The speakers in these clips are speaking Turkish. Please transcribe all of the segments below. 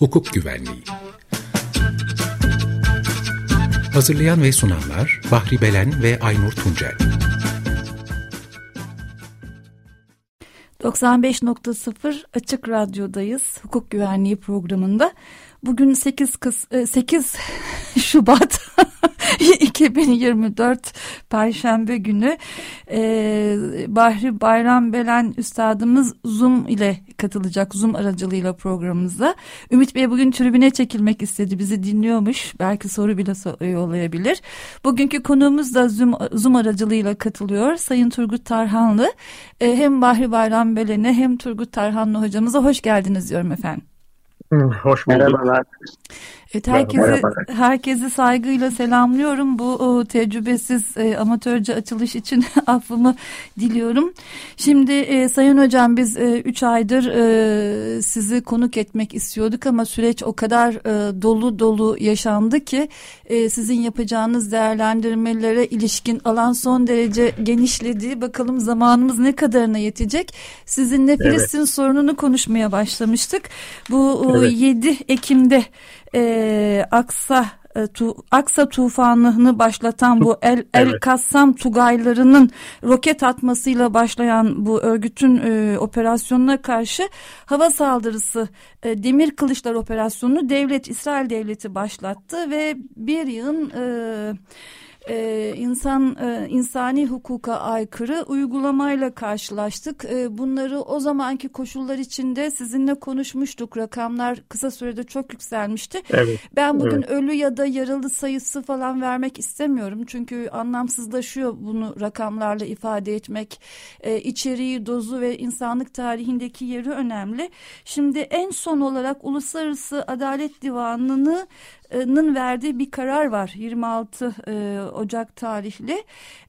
Hukuk Güvenliği Hazırlayan ve sunanlar Bahri Belen ve Aynur Tuncel 95.0 Açık Radyo'dayız. Hukuk Güvenliği programında. Bugün 8 Kız 8 e, Şubat 2024 Perşembe günü e, Bahri Bayram Belen Üstadımız Zoom ile katılacak Zoom aracılığıyla programımıza. Ümit Bey bugün tribüne çekilmek istedi bizi dinliyormuş belki soru bile yollayabilir. Bugünkü konuğumuz da Zoom, Zoom aracılığıyla katılıyor Sayın Turgut Tarhanlı. E, hem Bahri Bayram Belen'e hem Turgut Tarhanlı hocamıza hoş geldiniz diyorum efendim. Hoş bulduk. Merhabalar. Evet, herkesi, herkesi saygıyla selamlıyorum. Bu o, tecrübesiz e, amatörce açılış için affımı diliyorum. Şimdi e, Sayın Hocam biz 3 e, aydır e, sizi konuk etmek istiyorduk ama süreç o kadar e, dolu dolu yaşandı ki e, sizin yapacağınız değerlendirmelere ilişkin alan son derece genişledi. Bakalım zamanımız ne kadarına yetecek. Sizinle Filistin evet. sorununu konuşmaya başlamıştık. Bu evet. 7 Ekim'de e, Aksa e, tu, Aksa tufanını başlatan bu El, El Kassam Tugaylarının roket atmasıyla başlayan bu örgütün e, operasyonuna karşı hava saldırısı e, Demir Kılıçlar operasyonunu devlet İsrail devleti başlattı ve bir yığın e, e, insan e, insani hukuka aykırı uygulamayla karşılaştık. E, bunları o zamanki koşullar içinde sizinle konuşmuştuk. Rakamlar kısa sürede çok yükselmişti. Evet, ben bugün evet. ölü ya da yaralı sayısı falan vermek istemiyorum. Çünkü anlamsızlaşıyor bunu rakamlarla ifade etmek. E, içeriği, dozu ve insanlık tarihindeki yeri önemli. Şimdi en son olarak Uluslararası Adalet Divanı'nı Nın verdiği bir karar var 26 e, Ocak tarihli.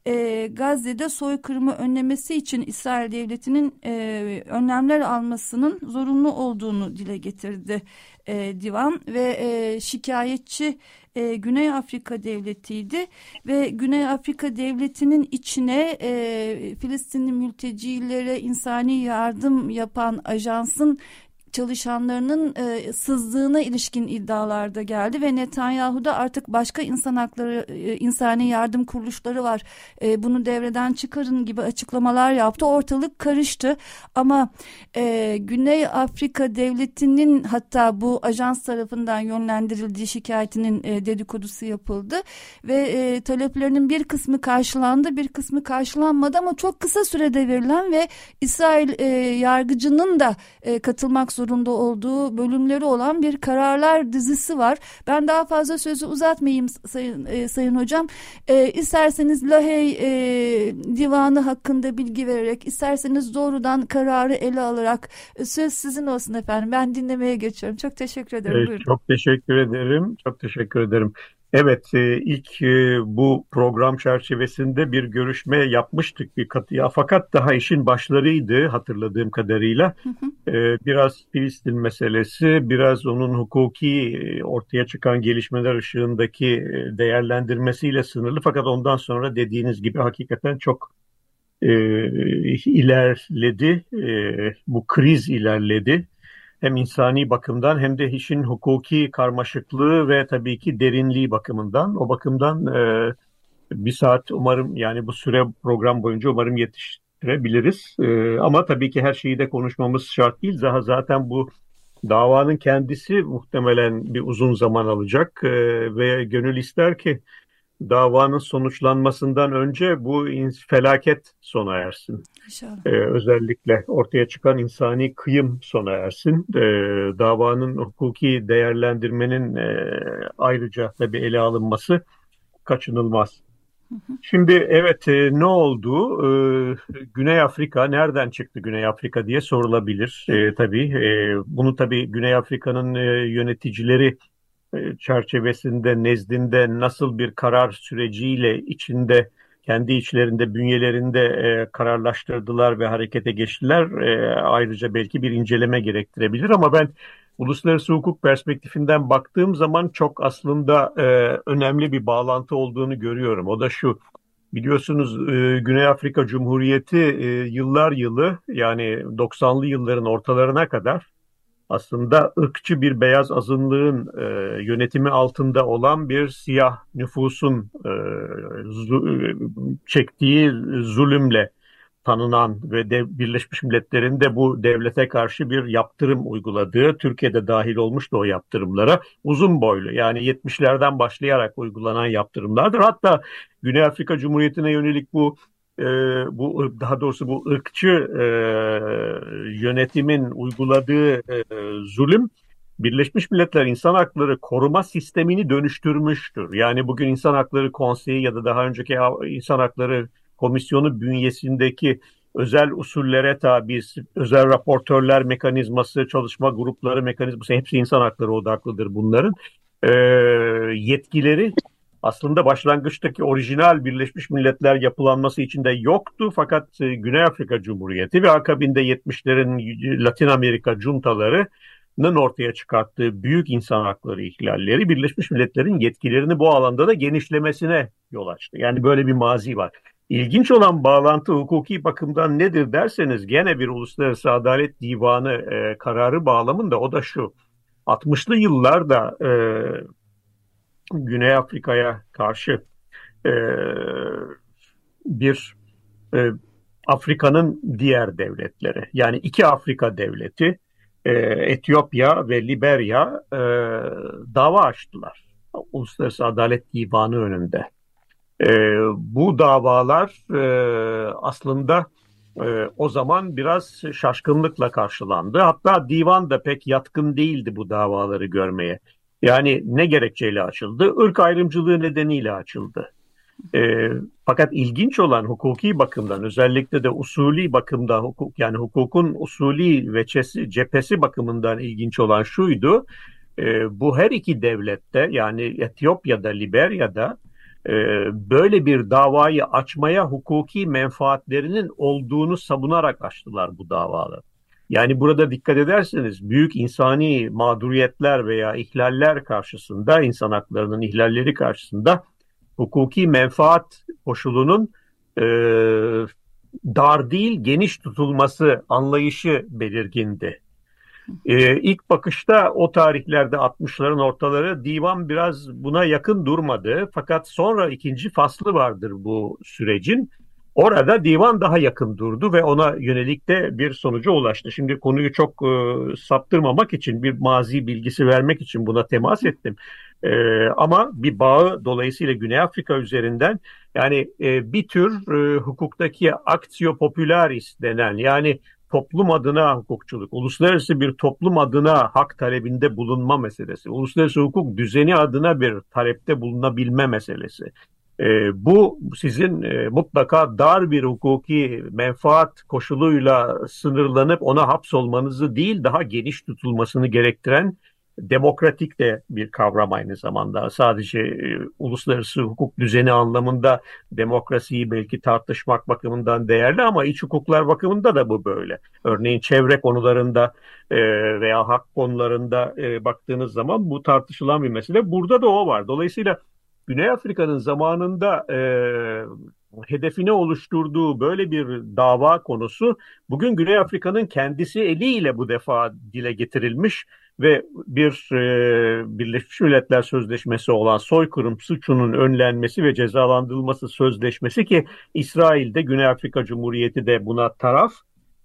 E, Gazze'de soykırımı önlemesi için İsrail devletinin e, önlemler almasının zorunlu olduğunu dile getirdi e, divan ve e, şikayetçi e, Güney Afrika devletiydi ve Güney Afrika devletinin içine e, Filistinli mültecilere insani yardım yapan ajansın çalışanlarının e, sızdığına ilişkin iddialarda geldi ve Netanyahu da artık başka insan hakları e, insani yardım kuruluşları var. E, bunu devreden çıkarın gibi açıklamalar yaptı. Ortalık karıştı. Ama e, Güney Afrika devletinin hatta bu ajans tarafından yönlendirildiği şikayetinin e, dedikodusu yapıldı ve e, taleplerinin bir kısmı karşılandı bir kısmı karşılanmadı ama çok kısa sürede verilen ve İsrail e, yargıcının da e, katılmak zorunda olduğu bölümleri olan bir kararlar dizisi var. Ben daha fazla sözü uzatmayayım sayın, e, sayın hocam. E, isterseniz Lahey e, divanı hakkında bilgi vererek, isterseniz doğrudan kararı ele alarak e, söz sizin olsun efendim. Ben dinlemeye geçiyorum. Çok teşekkür ederim. E, çok teşekkür ederim. Çok teşekkür ederim. Evet, e, ilk e, bu program çerçevesinde bir görüşme yapmıştık bir katıya. Fakat daha işin başlarıydı hatırladığım kadarıyla. Hı hı. E, biraz Filistin meselesi, biraz onun hukuki ortaya çıkan gelişmeler ışığındaki değerlendirmesiyle sınırlı. Fakat ondan sonra dediğiniz gibi hakikaten çok ilerledi. Bu kriz ilerledi hem insani bakımdan hem de işin hukuki karmaşıklığı ve tabii ki derinliği bakımından. O bakımdan e, bir saat umarım yani bu süre program boyunca umarım yetiştirebiliriz. E, ama tabii ki her şeyi de konuşmamız şart değil. Daha zaten bu davanın kendisi muhtemelen bir uzun zaman alacak e, ve gönül ister ki davanın sonuçlanmasından önce bu felaket sona ersin. Ee, özellikle ortaya çıkan insani kıyım sona ersin. Ee, davanın hukuki değerlendirmenin e, ayrıca tabii ele alınması kaçınılmaz. Şimdi evet e, ne oldu? E, Güney Afrika nereden çıktı Güney Afrika diye sorulabilir e, tabii. E, bunu tabii Güney Afrika'nın e, yöneticileri çerçevesinde, nezdinde nasıl bir karar süreciyle içinde, kendi içlerinde, bünyelerinde e, kararlaştırdılar ve harekete geçtiler. E, ayrıca belki bir inceleme gerektirebilir ama ben uluslararası hukuk perspektifinden baktığım zaman çok aslında e, önemli bir bağlantı olduğunu görüyorum. O da şu, biliyorsunuz e, Güney Afrika Cumhuriyeti e, yıllar yılı yani 90'lı yılların ortalarına kadar aslında ırkçı bir beyaz azınlığın e, yönetimi altında olan bir siyah nüfusun e, zu, çektiği zulümle tanınan ve de Birleşmiş Milletler'in de bu devlete karşı bir yaptırım uyguladığı, Türkiye'de dahil olmuştu o yaptırımlara, uzun boylu yani 70'lerden başlayarak uygulanan yaptırımlardır. Hatta Güney Afrika Cumhuriyeti'ne yönelik bu e, bu daha doğrusu bu ırkçı e, yönetimin uyguladığı e, zulüm Birleşmiş Milletler İnsan Hakları Koruma Sistemini dönüştürmüştür. Yani bugün İnsan Hakları Konseyi ya da daha önceki İnsan Hakları Komisyonu bünyesindeki özel usullere tabi, özel raportörler mekanizması, çalışma grupları mekanizması hepsi insan hakları odaklıdır bunların. E, yetkileri aslında başlangıçtaki orijinal Birleşmiş Milletler yapılanması içinde yoktu fakat e, Güney Afrika Cumhuriyeti ve akabinde 70'lerin Latin Amerika juntalarının ortaya çıkarttığı büyük insan hakları ihlalleri Birleşmiş Milletler'in yetkilerini bu alanda da genişlemesine yol açtı. Yani böyle bir mazi var. İlginç olan bağlantı hukuki bakımdan nedir derseniz gene bir Uluslararası Adalet Divanı e, kararı bağlamında o da şu. 60'lı yıllarda e, Güney Afrika'ya karşı e, bir e, Afrika'nın diğer devletleri yani iki Afrika devleti e, Etiyopya ve Liberya e, dava açtılar. Uluslararası Adalet Divanı önünde. E, bu davalar e, aslında e, o zaman biraz şaşkınlıkla karşılandı. Hatta divan da pek yatkın değildi bu davaları görmeye. Yani ne gerekçeyle açıldı? Irk ayrımcılığı nedeniyle açıldı. E, fakat ilginç olan hukuki bakımdan özellikle de usulü bakımda hukuk yani hukukun usulü veçesi cephesi bakımından ilginç olan şuydu. E, bu her iki devlette yani Etiyopya'da, Liberya'da e, böyle bir davayı açmaya hukuki menfaatlerinin olduğunu savunarak açtılar bu davaları. Yani burada dikkat ederseniz büyük insani mağduriyetler veya ihlaller karşısında, insan haklarının ihlalleri karşısında hukuki menfaat koşulunun e, dar değil geniş tutulması anlayışı belirgindi. Ee, ilk bakışta o tarihlerde 60'ların ortaları divan biraz buna yakın durmadı. Fakat sonra ikinci faslı vardır bu sürecin. Orada divan daha yakın durdu ve ona yönelik de bir sonuca ulaştı. Şimdi konuyu çok e, saptırmamak için bir mazi bilgisi vermek için buna temas ettim. E, ama bir bağı dolayısıyla Güney Afrika üzerinden yani e, bir tür e, hukuktaki aktio popularis denen yani toplum adına hukukçuluk, uluslararası bir toplum adına hak talebinde bulunma meselesi, uluslararası hukuk düzeni adına bir talepte bulunabilme meselesi. E, bu sizin e, mutlaka dar bir hukuki menfaat koşuluyla sınırlanıp ona hapsolmanızı değil daha geniş tutulmasını gerektiren demokratik de bir kavram aynı zamanda. Sadece e, uluslararası hukuk düzeni anlamında demokrasiyi belki tartışmak bakımından değerli ama iç hukuklar bakımında da bu böyle. Örneğin çevre konularında e, veya hak konularında e, baktığınız zaman bu tartışılan bir mesele. Burada da o var. Dolayısıyla Güney Afrika'nın zamanında e, hedefine oluşturduğu böyle bir dava konusu bugün Güney Afrika'nın kendisi eliyle bu defa dile getirilmiş ve bir e, Birleşmiş Milletler Sözleşmesi olan soykırım suçunun önlenmesi ve cezalandırılması sözleşmesi ki İsrail'de Güney Afrika Cumhuriyeti de buna taraf.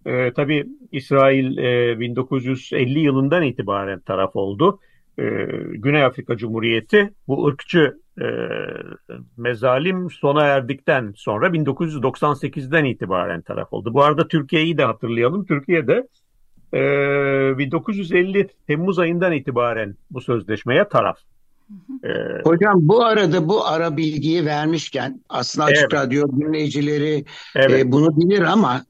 E, tabii İsrail e, 1950 yılından itibaren taraf oldu. E, Güney Afrika Cumhuriyeti bu ırkçı e, mezalim sona erdikten sonra 1998'den itibaren taraf oldu. Bu arada Türkiye'yi de hatırlayalım. Türkiye'de e, 1950 Temmuz ayından itibaren bu sözleşmeye taraf. Ee, Hocam bu arada bu ara bilgiyi vermişken aslında Açık evet. Radyo dinleyicileri evet. e, bunu bilir ama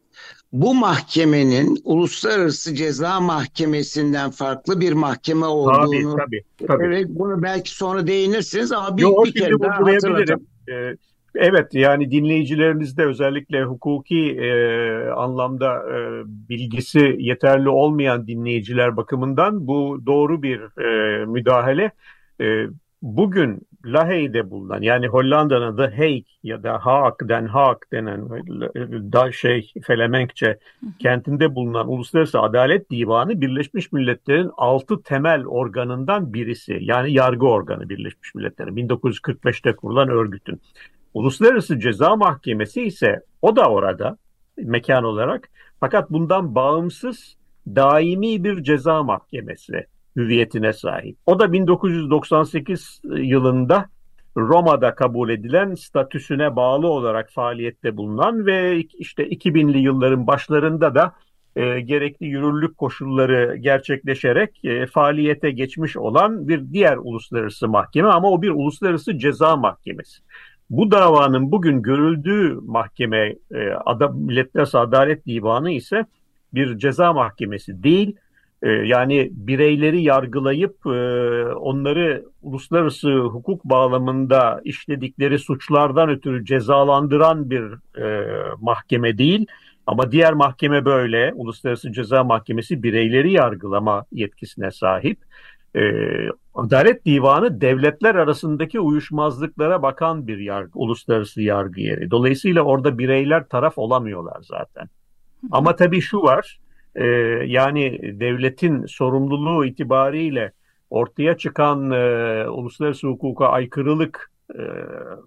bu mahkemenin Uluslararası Ceza Mahkemesi'nden farklı bir mahkeme olduğunu tabii, tabii, tabii. evet bunu belki sonra değinirsiniz ama bir, Yo, bir kere daha hatırlatacağım. Ee, evet yani dinleyicilerimizde özellikle hukuki e, anlamda e, bilgisi yeterli olmayan dinleyiciler bakımından bu doğru bir e, müdahale. E, bugün Lahey'de bulunan yani Hollanda'nın The Hague ya da Haag, Den Haag denen da şey Felemenkçe kentinde bulunan Uluslararası Adalet Divanı Birleşmiş Milletler'in altı temel organından birisi. Yani yargı organı Birleşmiş Milletler'in 1945'te kurulan örgütün. Uluslararası Ceza Mahkemesi ise o da orada mekan olarak fakat bundan bağımsız daimi bir ceza mahkemesi hüviyetine sahip. O da 1998 yılında Roma'da kabul edilen statüsüne bağlı olarak faaliyette bulunan ve işte 2000'li yılların başlarında da e, gerekli yürürlük koşulları gerçekleşerek e, faaliyete geçmiş olan bir diğer uluslararası mahkeme ama o bir uluslararası ceza mahkemesi. Bu davanın bugün görüldüğü mahkeme e, Ada, Milletler Adalet Divanı ise bir ceza mahkemesi değil. E, yani bireyleri yargılayıp e, onları uluslararası hukuk bağlamında işledikleri suçlardan ötürü cezalandıran bir e, mahkeme değil. Ama diğer mahkeme böyle. Uluslararası Ceza Mahkemesi bireyleri yargılama yetkisine sahip. Ee, Adalet Divanı devletler arasındaki uyuşmazlıklara bakan bir yargı, uluslararası yargı yeri. Dolayısıyla orada bireyler taraf olamıyorlar zaten. Ama tabii şu var, e, yani devletin sorumluluğu itibariyle ortaya çıkan e, uluslararası hukuka aykırılık e,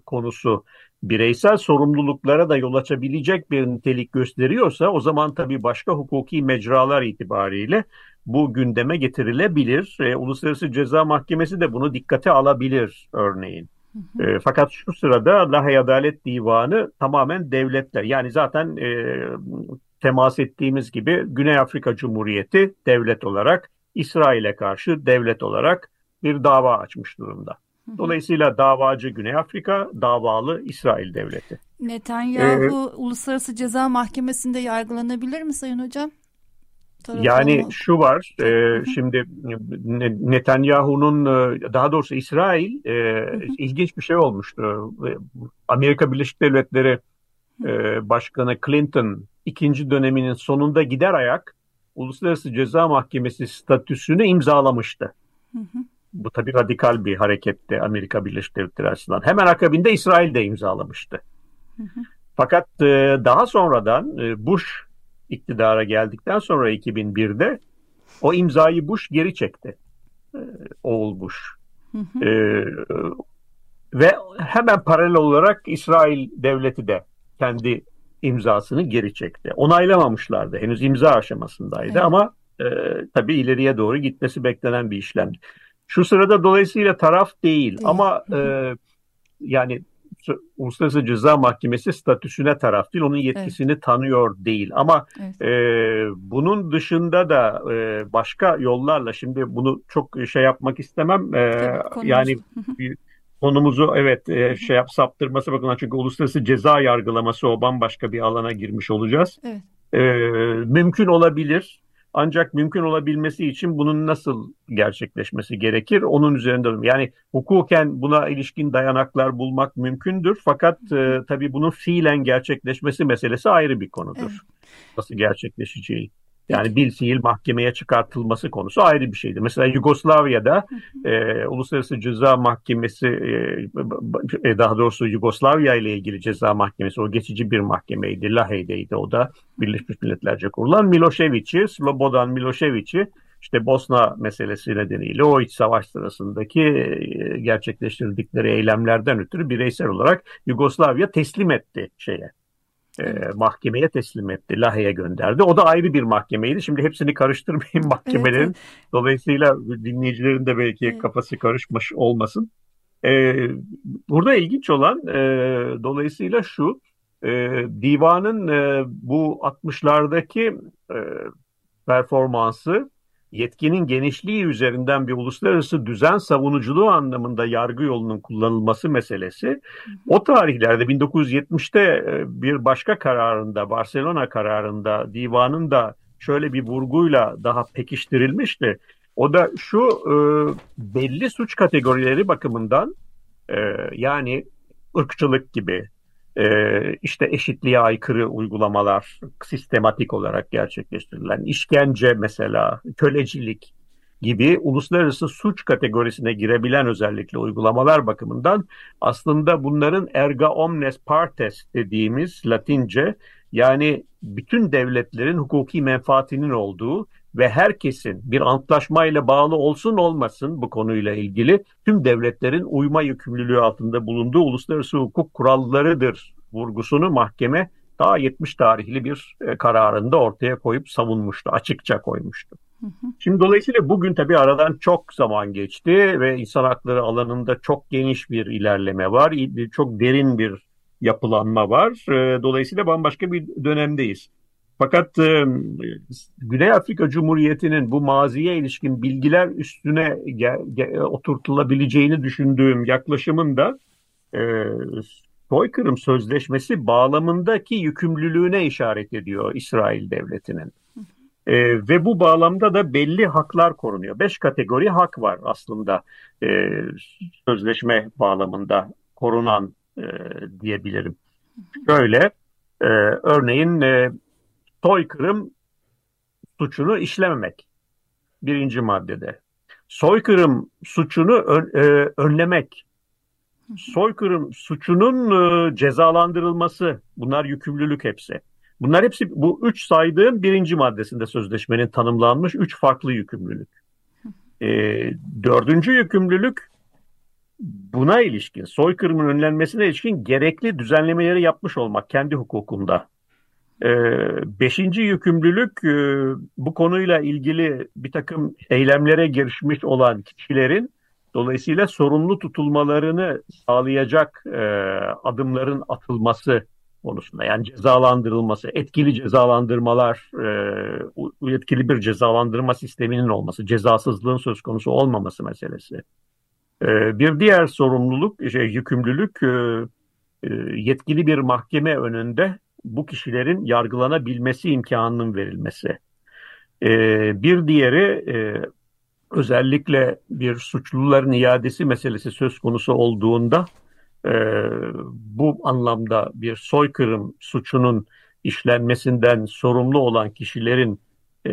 konusu bireysel sorumluluklara da yol açabilecek bir nitelik gösteriyorsa o zaman tabii başka hukuki mecralar itibariyle bu gündeme getirilebilir. E, Uluslararası Ceza Mahkemesi de bunu dikkate alabilir örneğin. Hı hı. E, fakat şu sırada Lahey Adalet Divanı tamamen devletler. Yani zaten e, temas ettiğimiz gibi Güney Afrika Cumhuriyeti devlet olarak İsrail'e karşı devlet olarak bir dava açmış durumda. Dolayısıyla davacı Güney Afrika, davalı İsrail devleti. Netanyahu ee, Uluslararası Ceza Mahkemesi'nde yargılanabilir mi Sayın Hocam? Yani olmak. şu var, e, şimdi Netanyahu'nun e, daha doğrusu İsrail e, ilginç bir şey olmuştu. Amerika Birleşik Devletleri e, Başkanı Clinton ikinci döneminin sonunda gider ayak Uluslararası Ceza Mahkemesi statüsünü imzalamıştı. Hı hı. Bu tabii radikal bir hareketti Amerika Birleşik Devletleri açısından. Hemen akabinde İsrail de imzalamıştı. Hı hı. Fakat e, daha sonradan e, Bush iktidara geldikten sonra 2001'de o imzayı Bush geri çekti. E, oğul Bush. Hı hı. E, ve hemen paralel olarak İsrail devleti de kendi imzasını geri çekti. Onaylamamışlardı. Henüz imza aşamasındaydı evet. ama e, tabii ileriye doğru gitmesi beklenen bir işlem. Şu sırada dolayısıyla taraf değil, değil. ama e, yani Uluslararası Ceza Mahkemesi statüsüne taraf değil, onun yetkisini evet. tanıyor değil. Ama evet. e, bunun dışında da e, başka yollarla, şimdi bunu çok şey yapmak istemem, e, Tabii, yani konumuzu evet e, şey yap saptırması bakımından çünkü uluslararası ceza yargılaması o bambaşka bir alana girmiş olacağız. Evet. E, mümkün olabilir ancak mümkün olabilmesi için bunun nasıl gerçekleşmesi gerekir? Onun üzerinde yani hukuken buna ilişkin dayanaklar bulmak mümkündür. Fakat e, tabii bunun fiilen gerçekleşmesi meselesi ayrı bir konudur. Evet. Nasıl gerçekleşeceği. Yani bil fiil mahkemeye çıkartılması konusu ayrı bir şeydi. Mesela Yugoslavya'da e, Uluslararası Ceza Mahkemesi e, e, daha doğrusu Yugoslavya ile ilgili ceza mahkemesi o geçici bir mahkemeydi. Lahey'deydi o da Birleşmiş Milletlerce kurulan Milošević'i, Slobodan Milošević'i işte Bosna meselesi nedeniyle o iç savaş sırasındaki e, gerçekleştirdikleri eylemlerden ötürü bireysel olarak Yugoslavya teslim etti şeye e, mahkemeye teslim etti. Lahey'e gönderdi. O da ayrı bir mahkemeydi. Şimdi hepsini karıştırmayayım mahkemelerin. Evet, evet. Dolayısıyla dinleyicilerin de belki evet. kafası karışmış olmasın. E, burada ilginç olan e, dolayısıyla şu e, divanın e, bu 60'lardaki e, performansı yetkinin genişliği üzerinden bir uluslararası düzen savunuculuğu anlamında yargı yolunun kullanılması meselesi o tarihlerde 1970'te e, bir başka kararında Barcelona kararında divanın da şöyle bir vurguyla daha pekiştirilmişti. O da şu e, belli suç kategorileri bakımından e, yani ırkçılık gibi, e, işte eşitliğe aykırı uygulamalar sistematik olarak gerçekleştirilen, işkence mesela, kölecilik gibi uluslararası suç kategorisine girebilen özellikle uygulamalar bakımından aslında bunların erga omnes partes dediğimiz Latince yani bütün devletlerin hukuki menfaatinin olduğu ve herkesin bir antlaşmayla bağlı olsun olmasın bu konuyla ilgili tüm devletlerin uyma yükümlülüğü altında bulunduğu uluslararası hukuk kurallarıdır vurgusunu mahkeme daha 70 tarihli bir e, kararında ortaya koyup savunmuştu, açıkça koymuştu. Şimdi dolayısıyla bugün tabii aradan çok zaman geçti ve insan hakları alanında çok geniş bir ilerleme var, çok derin bir yapılanma var. E, dolayısıyla bambaşka bir dönemdeyiz. Fakat e, Güney Afrika Cumhuriyeti'nin bu maziye ilişkin bilgiler üstüne oturtulabileceğini düşündüğüm yaklaşımın da e, soykırım sözleşmesi bağlamındaki yükümlülüğüne işaret ediyor İsrail devletinin. E, ve bu bağlamda da belli haklar korunuyor. Beş kategori hak var aslında e, sözleşme bağlamında korunan e, diyebilirim. Şöyle, e, örneğin e, soykırım suçunu işlememek birinci maddede. Soykırım suçunu ön, e, önlemek soykırım suçunun e, cezalandırılması bunlar yükümlülük hepsi. Bunlar hepsi bu üç saydığım birinci maddesinde sözleşmenin tanımlanmış üç farklı yükümlülük. E, dördüncü yükümlülük buna ilişkin soykırımın önlenmesine ilişkin gerekli düzenlemeleri yapmış olmak kendi hukukunda. E, beşinci yükümlülük e, bu konuyla ilgili bir takım eylemlere girişmiş olan kişilerin Dolayısıyla sorumlu tutulmalarını sağlayacak e, adımların atılması konusunda yani cezalandırılması, etkili cezalandırmalar, e, etkili bir cezalandırma sisteminin olması, cezasızlığın söz konusu olmaması meselesi. Bir diğer sorumluluk, şey, yükümlülük yetkili bir mahkeme önünde bu kişilerin yargılanabilmesi imkanının verilmesi. E, bir diğeri e, özellikle bir suçluların iadesi meselesi söz konusu olduğunda e, bu anlamda bir soykırım suçunun işlenmesinden sorumlu olan kişilerin e,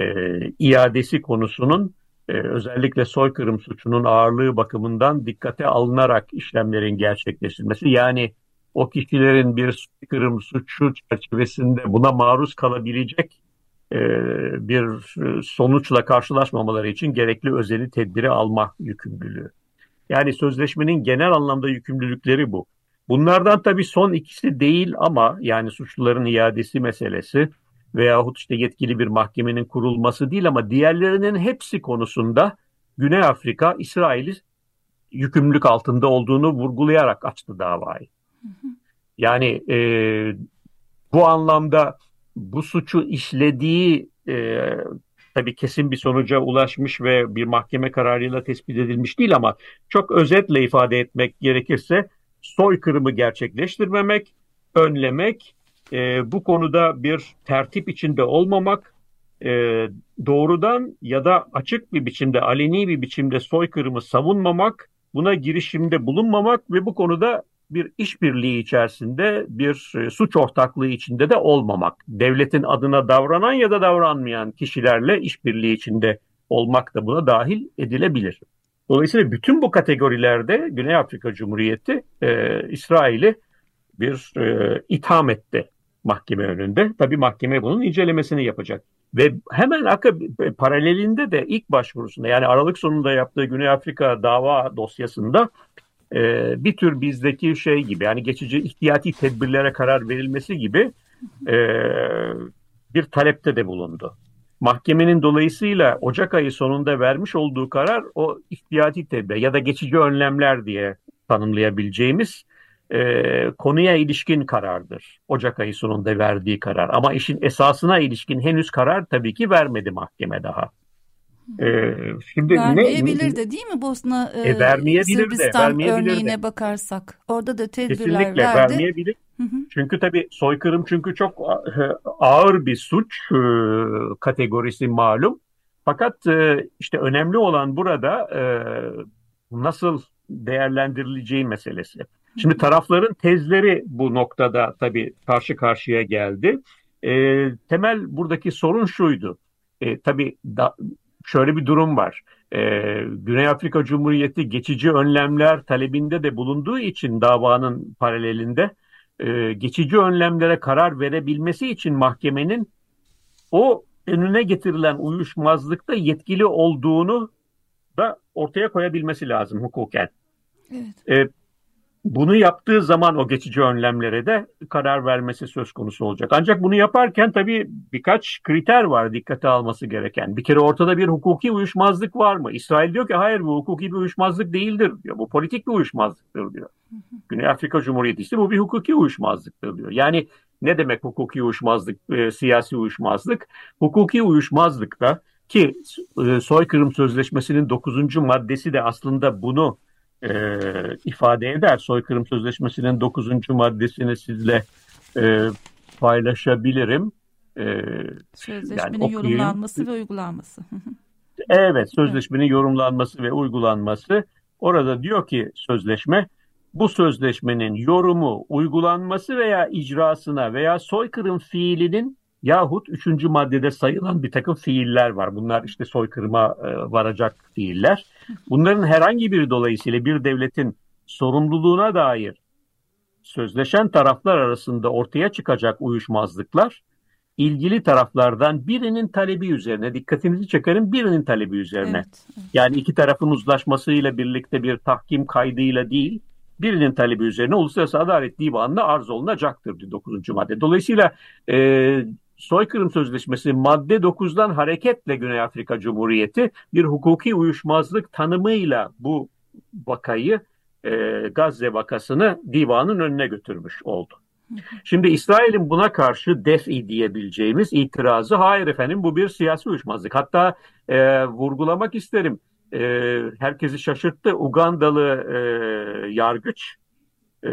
iadesi konusunun e, özellikle soykırım suçunun ağırlığı bakımından dikkate alınarak işlemlerin gerçekleştirilmesi yani o kişilerin bir soykırım suçu çerçevesinde buna maruz kalabilecek e, bir sonuçla karşılaşmamaları için gerekli özeli tedbiri alma yükümlülüğü. Yani sözleşmenin genel anlamda yükümlülükleri bu. Bunlardan tabii son ikisi değil ama yani suçluların iadesi meselesi veyahut işte yetkili bir mahkemenin kurulması değil ama diğerlerinin hepsi konusunda Güney Afrika İsrail'i yükümlülük altında olduğunu vurgulayarak açtı davayı. Yani e, bu anlamda bu suçu işlediği e, tabii kesin bir sonuca ulaşmış ve bir mahkeme kararıyla tespit edilmiş değil ama çok özetle ifade etmek gerekirse soykırımı gerçekleştirmemek, önlemek, e, bu konuda bir tertip içinde olmamak, e, doğrudan ya da açık bir biçimde, aleni bir biçimde soykırımı savunmamak, buna girişimde bulunmamak ve bu konuda bir işbirliği içerisinde, bir e, suç ortaklığı içinde de olmamak. Devletin adına davranan ya da davranmayan kişilerle işbirliği içinde olmak da buna dahil edilebilir. Dolayısıyla bütün bu kategorilerde Güney Afrika Cumhuriyeti e, İsrail'i bir e, itham etti mahkeme önünde. Tabii mahkeme bunun incelemesini yapacak. Ve hemen arka paralelinde de ilk başvurusunda yani Aralık sonunda yaptığı Güney Afrika dava dosyasında e, bir tür bizdeki şey gibi yani geçici ihtiyati tedbirlere karar verilmesi gibi e, bir talepte de bulundu. Mahkemenin dolayısıyla Ocak ayı sonunda vermiş olduğu karar o ihtiyati tedbir ya da geçici önlemler diye tanımlayabileceğimiz e, konuya ilişkin karardır. Ocak ayı sonunda verdiği karar. Ama işin esasına ilişkin henüz karar tabii ki vermedi mahkeme daha. Ee, şimdi vermeyebilir ne, de değil mi Bosna e, e, vermeyebilir Sırbistan de, vermeyebilir örneğine de. bakarsak. Orada da tedbirler Kesinlikle verdi. vermeyebilir. Hı hı. Çünkü tabii soykırım çünkü çok e, ağır bir suç e, kategorisi malum. Fakat e, işte önemli olan burada e, nasıl değerlendirileceği meselesi. Şimdi tarafların tezleri bu noktada tabii karşı karşıya geldi. E, temel buradaki sorun şuydu. E, tabii da, şöyle bir durum var. e, Güney Afrika Cumhuriyeti geçici önlemler talebinde de bulunduğu için davanın paralelinde e, geçici önlemlere karar verebilmesi için mahkemenin o önüne getirilen uyuşmazlıkta yetkili olduğunu da ortaya koyabilmesi lazım hukuken. Evet. E, bunu yaptığı zaman o geçici önlemlere de karar vermesi söz konusu olacak. Ancak bunu yaparken tabii birkaç kriter var dikkate alması gereken. Bir kere ortada bir hukuki uyuşmazlık var mı? İsrail diyor ki hayır bu hukuki bir uyuşmazlık değildir diyor. Bu politik bir uyuşmazlıktır diyor. Güney Afrika Cumhuriyeti ise bu bir hukuki uyuşmazlıktır diyor. Yani ne demek hukuki uyuşmazlık, e, siyasi uyuşmazlık? Hukuki uyuşmazlıkta ki e, soykırım sözleşmesinin 9. maddesi de aslında bunu e, ifade eder. Soykırım Sözleşmesi'nin 9. maddesini sizle e, paylaşabilirim. E, Sözleşmenin yani yorumlanması ve uygulanması. evet, sözleşmenin evet. yorumlanması ve uygulanması. Orada diyor ki sözleşme, bu sözleşmenin yorumu, uygulanması veya icrasına veya soykırım fiilinin yahut üçüncü maddede sayılan bir takım fiiller var. Bunlar işte soykırıma e, varacak fiiller. Bunların herhangi bir dolayısıyla bir devletin sorumluluğuna dair sözleşen taraflar arasında ortaya çıkacak uyuşmazlıklar ilgili taraflardan birinin talebi üzerine dikkatinizi çekerim birinin talebi üzerine. Evet, evet. Yani iki tarafın uzlaşmasıyla birlikte bir tahkim kaydıyla değil birinin talebi üzerine Uluslararası Adalet Divanı'na arz olunacaktır 9. madde. Dolayısıyla e, Soykırım Sözleşmesi madde 9'dan hareketle Güney Afrika Cumhuriyeti bir hukuki uyuşmazlık tanımıyla bu vakayı e, Gazze vakasını divanın önüne götürmüş oldu. Şimdi İsrail'in buna karşı defi diyebileceğimiz itirazı hayır efendim bu bir siyasi uyuşmazlık. Hatta e, vurgulamak isterim e, herkesi şaşırttı Ugandalı e, yargıç e,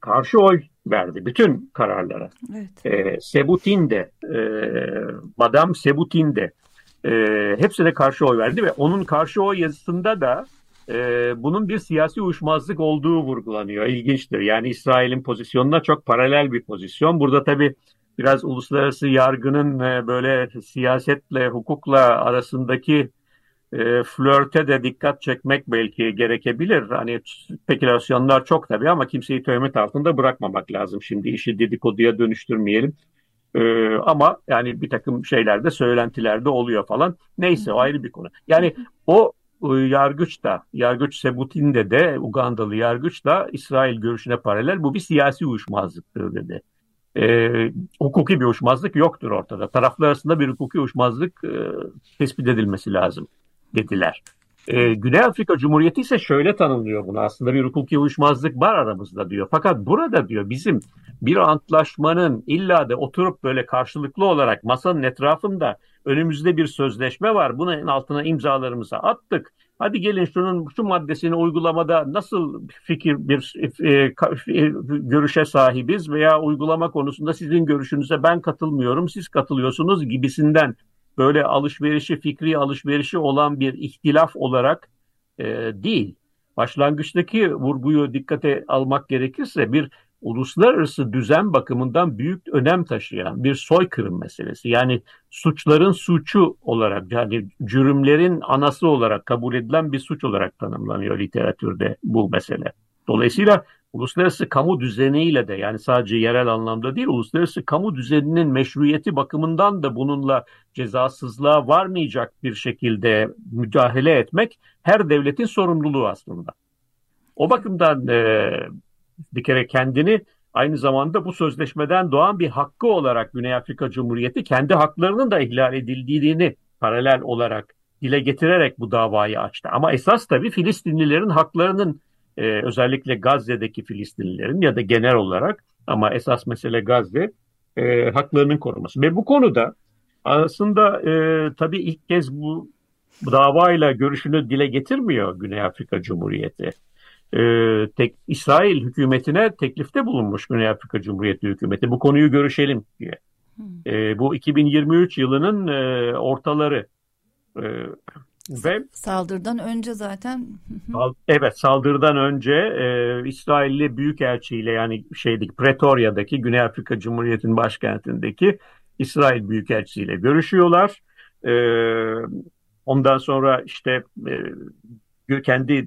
karşı oy verdi bütün kararlara. Evet. E, Sebutin de, e, Madame Sebutin de e, hepsine karşı oy verdi ve onun karşı oy yazısında da e, bunun bir siyasi uyuşmazlık olduğu vurgulanıyor. İlginçtir. Yani İsrail'in pozisyonuna çok paralel bir pozisyon. Burada tabii biraz uluslararası yargının e, böyle siyasetle, hukukla arasındaki e, flörte de dikkat çekmek belki gerekebilir. Hani spekülasyonlar çok tabii ama kimseyi töhmet altında bırakmamak lazım. Şimdi işi dedikoduya dönüştürmeyelim. E, ama yani bir takım şeylerde söylentilerde oluyor falan. Neyse o ayrı bir konu. Yani o e, yargıç da, yargıç Sebutin'de de Ugandalı yargıç da İsrail görüşüne paralel bu bir siyasi uyuşmazlıktır dedi. E, hukuki bir uyuşmazlık yoktur ortada. Taraflar arasında bir hukuki uyuşmazlık e, tespit edilmesi lazım dediler. Ee, Güney Afrika Cumhuriyeti ise şöyle tanımlıyor bunu aslında bir hukuki uyuşmazlık var aramızda diyor. Fakat burada diyor bizim bir antlaşmanın illa da oturup böyle karşılıklı olarak masanın etrafında önümüzde bir sözleşme var. Bunun altına imzalarımızı attık. Hadi gelin şunun şu maddesini uygulamada nasıl fikir bir e, e, görüşe sahibiz veya uygulama konusunda sizin görüşünüze ben katılmıyorum, siz katılıyorsunuz gibisinden böyle alışverişi, fikri alışverişi olan bir ihtilaf olarak e, değil. Başlangıçtaki vurguyu dikkate almak gerekirse bir uluslararası düzen bakımından büyük önem taşıyan bir soykırım meselesi. Yani suçların suçu olarak yani cürümlerin anası olarak kabul edilen bir suç olarak tanımlanıyor literatürde bu mesele. Dolayısıyla uluslararası kamu düzeniyle de yani sadece yerel anlamda değil uluslararası kamu düzeninin meşruiyeti bakımından da bununla cezasızlığa varmayacak bir şekilde müdahale etmek her devletin sorumluluğu aslında. O bakımdan e, bir kere kendini aynı zamanda bu sözleşmeden doğan bir hakkı olarak Güney Afrika Cumhuriyeti kendi haklarının da ihlal edildiğini paralel olarak dile getirerek bu davayı açtı. Ama esas tabii Filistinlilerin haklarının e, özellikle Gazze'deki Filistinlilerin ya da genel olarak ama esas mesele Gazze e, haklarının korunması. Ve bu konuda aslında e, tabii ilk kez bu davayla görüşünü dile getirmiyor Güney Afrika Cumhuriyeti. E, tek, İsrail hükümetine teklifte bulunmuş Güney Afrika Cumhuriyeti hükümeti bu konuyu görüşelim diye. E, bu 2023 yılının e, ortaları. E, ve saldırıdan önce zaten evet saldırıdan önce e, İsrailli büyükelçiyle yani şeydik Pretoria'daki Güney Afrika Cumhuriyeti'nin başkentindeki İsrail büyükelçisiyle görüşüyorlar. E, ondan sonra işte e, kendi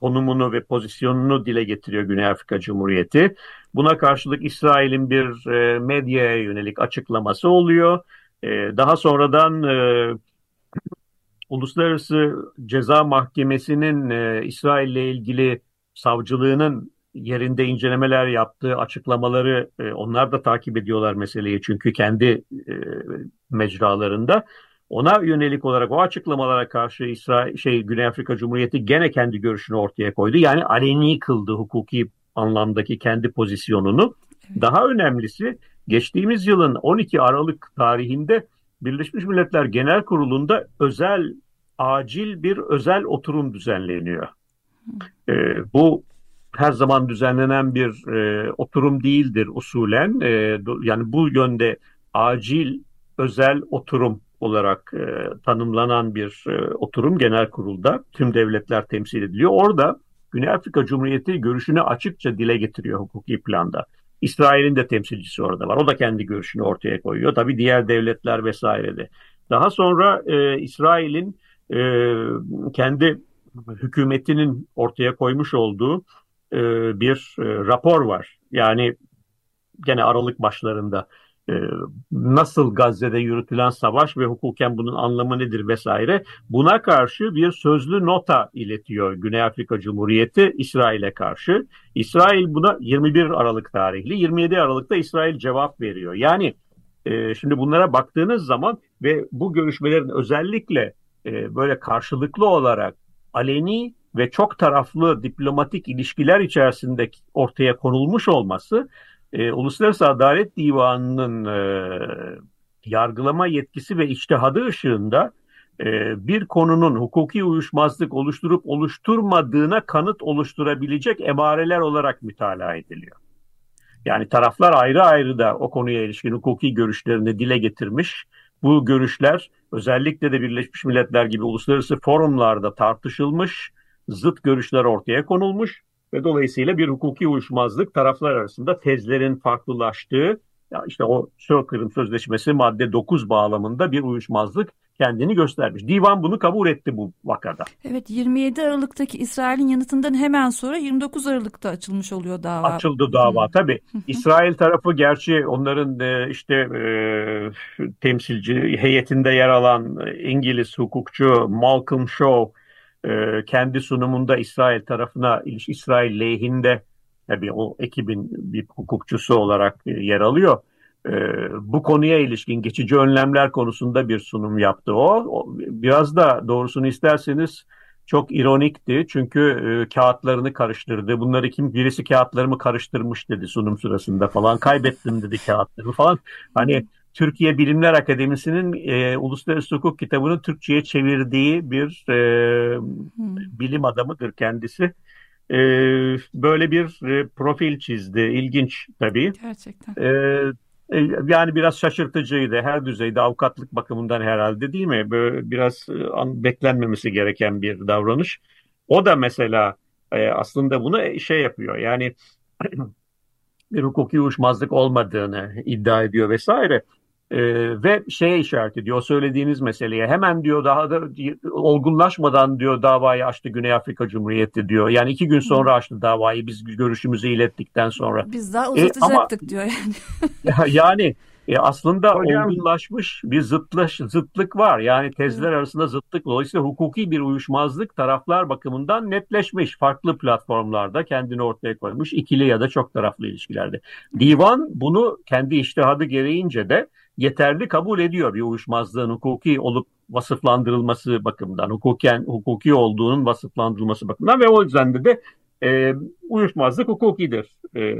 konumunu ve pozisyonunu dile getiriyor Güney Afrika Cumhuriyeti. Buna karşılık İsrail'in bir e, medyaya yönelik açıklaması oluyor. E, daha sonradan e, Uluslararası Ceza Mahkemesi'nin e, İsrail ile ilgili savcılığının yerinde incelemeler yaptığı açıklamaları e, onlar da takip ediyorlar meseleyi çünkü kendi e, mecralarında. Ona yönelik olarak o açıklamalara karşı İsrail şey Güney Afrika Cumhuriyeti gene kendi görüşünü ortaya koydu. Yani aleni kıldı hukuki anlamdaki kendi pozisyonunu. Daha önemlisi geçtiğimiz yılın 12 Aralık tarihinde Birleşmiş Milletler Genel Kurulu'nda özel acil bir özel oturum düzenleniyor. E, bu her zaman düzenlenen bir e, oturum değildir usulen. E, yani bu yönde acil özel oturum olarak e, tanımlanan bir e, oturum genel kurulda tüm devletler temsil ediliyor. Orada Güney Afrika Cumhuriyeti görüşünü açıkça dile getiriyor hukuki planda. İsrail'in de temsilcisi orada var. O da kendi görüşünü ortaya koyuyor. Tabii diğer devletler vesairede. Daha sonra e, İsrail'in e, kendi hükümetinin ortaya koymuş olduğu e, bir e, rapor var. Yani gene Aralık başlarında nasıl Gazze'de yürütülen savaş ve hukuken bunun anlamı nedir vesaire buna karşı bir sözlü nota iletiyor Güney Afrika Cumhuriyeti İsrail'e karşı. İsrail buna 21 Aralık tarihli 27 Aralık'ta İsrail cevap veriyor. Yani e, şimdi bunlara baktığınız zaman ve bu görüşmelerin özellikle e, böyle karşılıklı olarak aleni ve çok taraflı diplomatik ilişkiler içerisinde ortaya konulmuş olması e, Uluslararası Adalet Divanı'nın e, yargılama yetkisi ve içtihadı ışığında e, bir konunun hukuki uyuşmazlık oluşturup oluşturmadığına kanıt oluşturabilecek emareler olarak mütalaa ediliyor. Yani taraflar ayrı ayrı da o konuya ilişkin hukuki görüşlerini dile getirmiş. Bu görüşler özellikle de Birleşmiş Milletler gibi uluslararası forumlarda tartışılmış, zıt görüşler ortaya konulmuş ve dolayısıyla bir hukuki uyuşmazlık taraflar arasında tezlerin farklılaştığı ya işte o Stockholm Sözleşmesi madde 9 bağlamında bir uyuşmazlık kendini göstermiş. Divan bunu kabul etti bu vakada. Evet 27 Aralık'taki İsrail'in yanıtından hemen sonra 29 Aralık'ta açılmış oluyor dava. Açıldı dava hmm. tabii. İsrail tarafı gerçi onların e, işte e, temsilci heyetinde yer alan İngiliz hukukçu Malcolm Shaw e, kendi sunumunda İsrail tarafına, İsrail lehinde tabii o ekibin bir hukukçusu olarak e, yer alıyor. E, bu konuya ilişkin geçici önlemler konusunda bir sunum yaptı o. o biraz da doğrusunu isterseniz çok ironikti çünkü e, kağıtlarını karıştırdı. Bunları kim birisi kağıtlarımı karıştırmış dedi sunum sırasında falan. Kaybettim dedi kağıtlarımı falan. Hani Türkiye Bilimler Akademisi'nin e, Uluslararası Hukuk kitabını Türkçe'ye çevirdiği bir e, hmm. bilim adamıdır kendisi. E, böyle bir e, profil çizdi. İlginç tabii. Gerçekten. E, e, yani biraz şaşırtıcıydı. Her düzeyde avukatlık bakımından herhalde değil mi? Böyle biraz e, beklenmemesi gereken bir davranış. O da mesela e, aslında bunu şey yapıyor. Yani bir hukuki uyuşmazlık olmadığını iddia ediyor vesaire. Ee, ve şeye işaret ediyor söylediğiniz meseleye hemen diyor daha da olgunlaşmadan diyor davayı açtı Güney Afrika Cumhuriyeti diyor. Yani iki gün sonra açtı davayı biz görüşümüzü ilettikten sonra. Biz daha uzatacaktık e, ama, diyor yani. yani e, aslında Hocam, olgunlaşmış bir zıtlaş, zıtlık var. Yani tezler arasında zıtlık. Dolayısıyla hukuki bir uyuşmazlık taraflar bakımından netleşmiş. Farklı platformlarda kendini ortaya koymuş. ikili ya da çok taraflı ilişkilerde. Divan bunu kendi iştihadı gereğince de yeterli kabul ediyor bir uyuşmazlığın hukuki olup vasıflandırılması bakımından, hukuken hukuki olduğunun vasıflandırılması bakımından ve o yüzden de, de e, uyuşmazlık hukukidir e,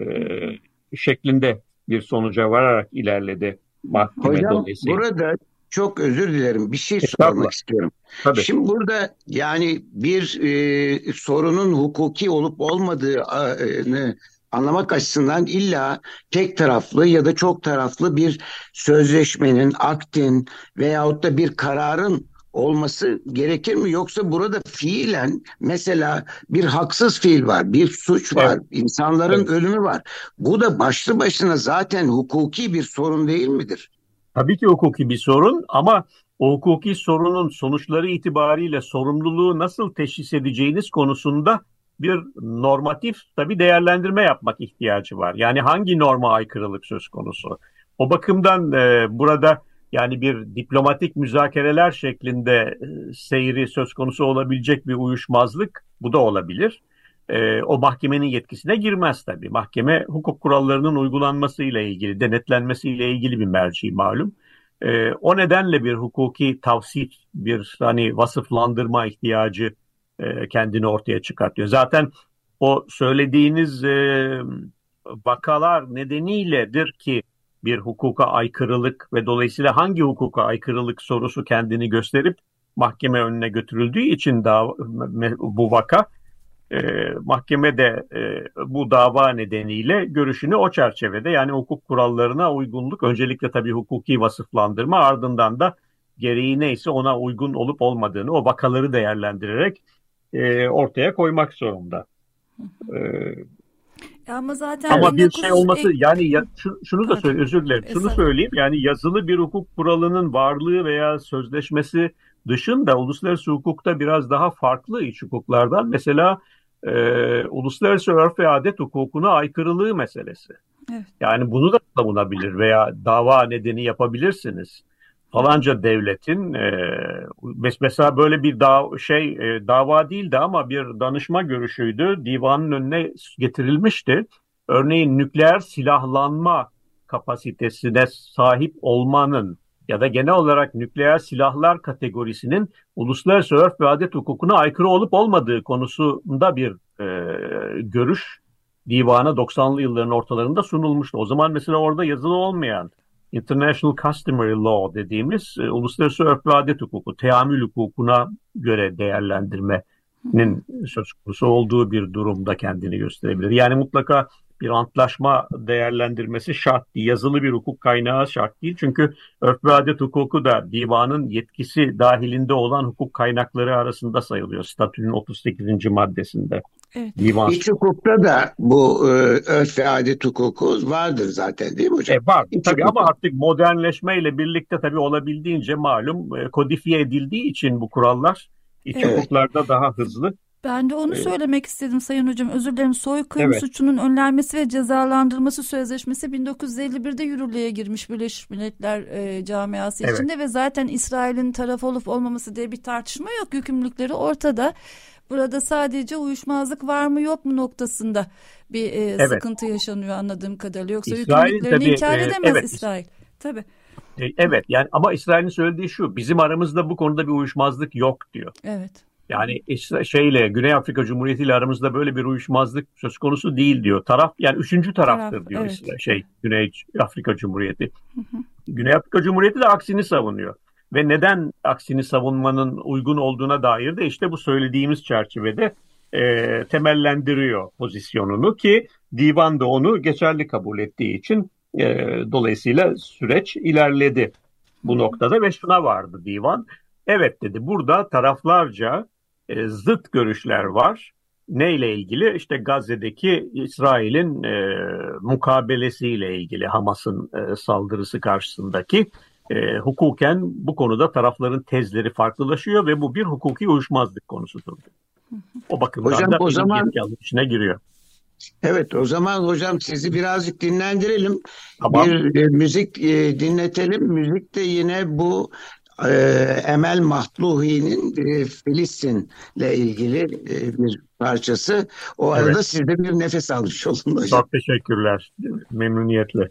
şeklinde bir sonuca vararak ilerledi mahkeme Hocam, dolayısıyla. Burada çok özür dilerim bir şey sormak istiyorum. Tabii. Şimdi burada yani bir e, sorunun hukuki olup olmadığını anlamak açısından illa tek taraflı ya da çok taraflı bir sözleşmenin, aktin veyahut da bir kararın olması gerekir mi? Yoksa burada fiilen mesela bir haksız fiil var, bir suç var, evet. insanların evet. ölümü var. Bu da başlı başına zaten hukuki bir sorun değil midir? Tabii ki hukuki bir sorun ama o hukuki sorunun sonuçları itibariyle sorumluluğu nasıl teşhis edeceğiniz konusunda bir normatif tabi değerlendirme yapmak ihtiyacı var. Yani hangi norma aykırılık söz konusu? O bakımdan e, burada yani bir diplomatik müzakereler şeklinde e, seyri söz konusu olabilecek bir uyuşmazlık bu da olabilir. E, o mahkemenin yetkisine girmez tabii. Mahkeme hukuk kurallarının uygulanmasıyla ilgili, denetlenmesiyle ilgili bir merci malum. E, o nedenle bir hukuki tavsif, bir hani vasıflandırma ihtiyacı e, kendini ortaya çıkartıyor. Zaten o söylediğiniz e, vakalar nedeniyledir ki bir hukuka aykırılık ve dolayısıyla hangi hukuka aykırılık sorusu kendini gösterip mahkeme önüne götürüldüğü için da bu vaka e, mahkeme de e, bu dava nedeniyle görüşünü o çerçevede yani hukuk kurallarına uygunluk öncelikle tabii hukuki vasıflandırma ardından da gereği neyse ona uygun olup olmadığını o vakaları değerlendirerek e, ortaya koymak zorunda. E, ama zaten ama bir şey olması yani ya, şu, şunu da söyle özür dilerim. Şunu söyleyeyim yani yazılı bir hukuk kuralının varlığı veya sözleşmesi dışında uluslararası hukukta biraz daha farklı iç hukuklardan mesela e, uluslararası örf ve adet hukukuna aykırılığı meselesi. Evet. Yani bunu da savunabilir veya dava nedeni yapabilirsiniz. Falanca devletin e, mesela böyle bir da, şey e, dava değildi ama bir danışma görüşüydü. Divanın önüne getirilmişti. Örneğin nükleer silahlanma kapasitesine sahip olmanın ya da genel olarak nükleer silahlar kategorisinin uluslararası örf ve adet hukukuna aykırı olup olmadığı konusunda bir e, görüş divana 90'lı yılların ortalarında sunulmuştu. O zaman mesela orada yazılı olmayan International Customary Law dediğimiz e, uluslararası örf ve adet hukuku, teamül hukukuna göre değerlendirmenin söz konusu olduğu bir durumda kendini gösterebilir. Yani mutlaka bir antlaşma değerlendirmesi şart değil. Yazılı bir hukuk kaynağı şart değil. Çünkü örf ve adet hukuku da divanın yetkisi dahilinde olan hukuk kaynakları arasında sayılıyor. Statünün 38. maddesinde. Evet. Divan. İç hukukta da bu e, örf ve adet hukuku vardır zaten değil mi hocam? E, var İç tabii hukuk. ama artık modernleşmeyle birlikte tabii olabildiğince malum e, kodifiye edildiği için bu kurallar iç evet. hukuklarda daha hızlı ben de onu evet. söylemek istedim Sayın Hocam. Özür dilerim. Soykırım evet. suçunun önlenmesi ve cezalandırılması sözleşmesi 1951'de yürürlüğe girmiş Birleşmiş Milletler e, camiası evet. içinde ve zaten İsrail'in taraf olup olmaması diye bir tartışma yok. Yükümlülükleri ortada. Burada sadece uyuşmazlık var mı yok mu noktasında bir e, evet. sıkıntı yaşanıyor anladığım kadarıyla. Yoksa İsrail, yükümlülüklerini tabii, inkar e, edemez evet. İsrail. Tabii. E, evet yani ama İsrail'in söylediği şu bizim aramızda bu konuda bir uyuşmazlık yok diyor. Evet. Yani şeyle Güney Afrika Cumhuriyeti ile aramızda böyle bir uyuşmazlık söz konusu değil diyor. Taraf yani üçüncü taraftır Taraf, diyor evet. şey Güney Afrika Cumhuriyeti. Hı hı. Güney Afrika Cumhuriyeti de aksini savunuyor. Ve neden aksini savunmanın uygun olduğuna dair de işte bu söylediğimiz çerçevede e, temellendiriyor pozisyonunu ki divan da onu geçerli kabul ettiği için e, dolayısıyla süreç ilerledi bu noktada ve şuna vardı divan. Evet dedi burada taraflarca e, zıt görüşler var. Neyle ilgili? İşte Gazze'deki İsrail'in e, mukabelesiyle ilgili Hamas'ın e, saldırısı karşısındaki e, hukuken bu konuda tarafların tezleri farklılaşıyor ve bu bir hukuki uyuşmazlık konusudur. O bakımdan hocam, da o zaman içine giriyor. Evet o zaman hocam sizi birazcık dinlendirelim. Tamam. Bir e, müzik e, dinletelim. Müzik de yine bu e, Emel Mahluhi'nin e, Filistin'le ilgili e, bir parçası. O evet. arada siz de bir nefes almış olun hocam. Çok teşekkürler. Memnuniyetle.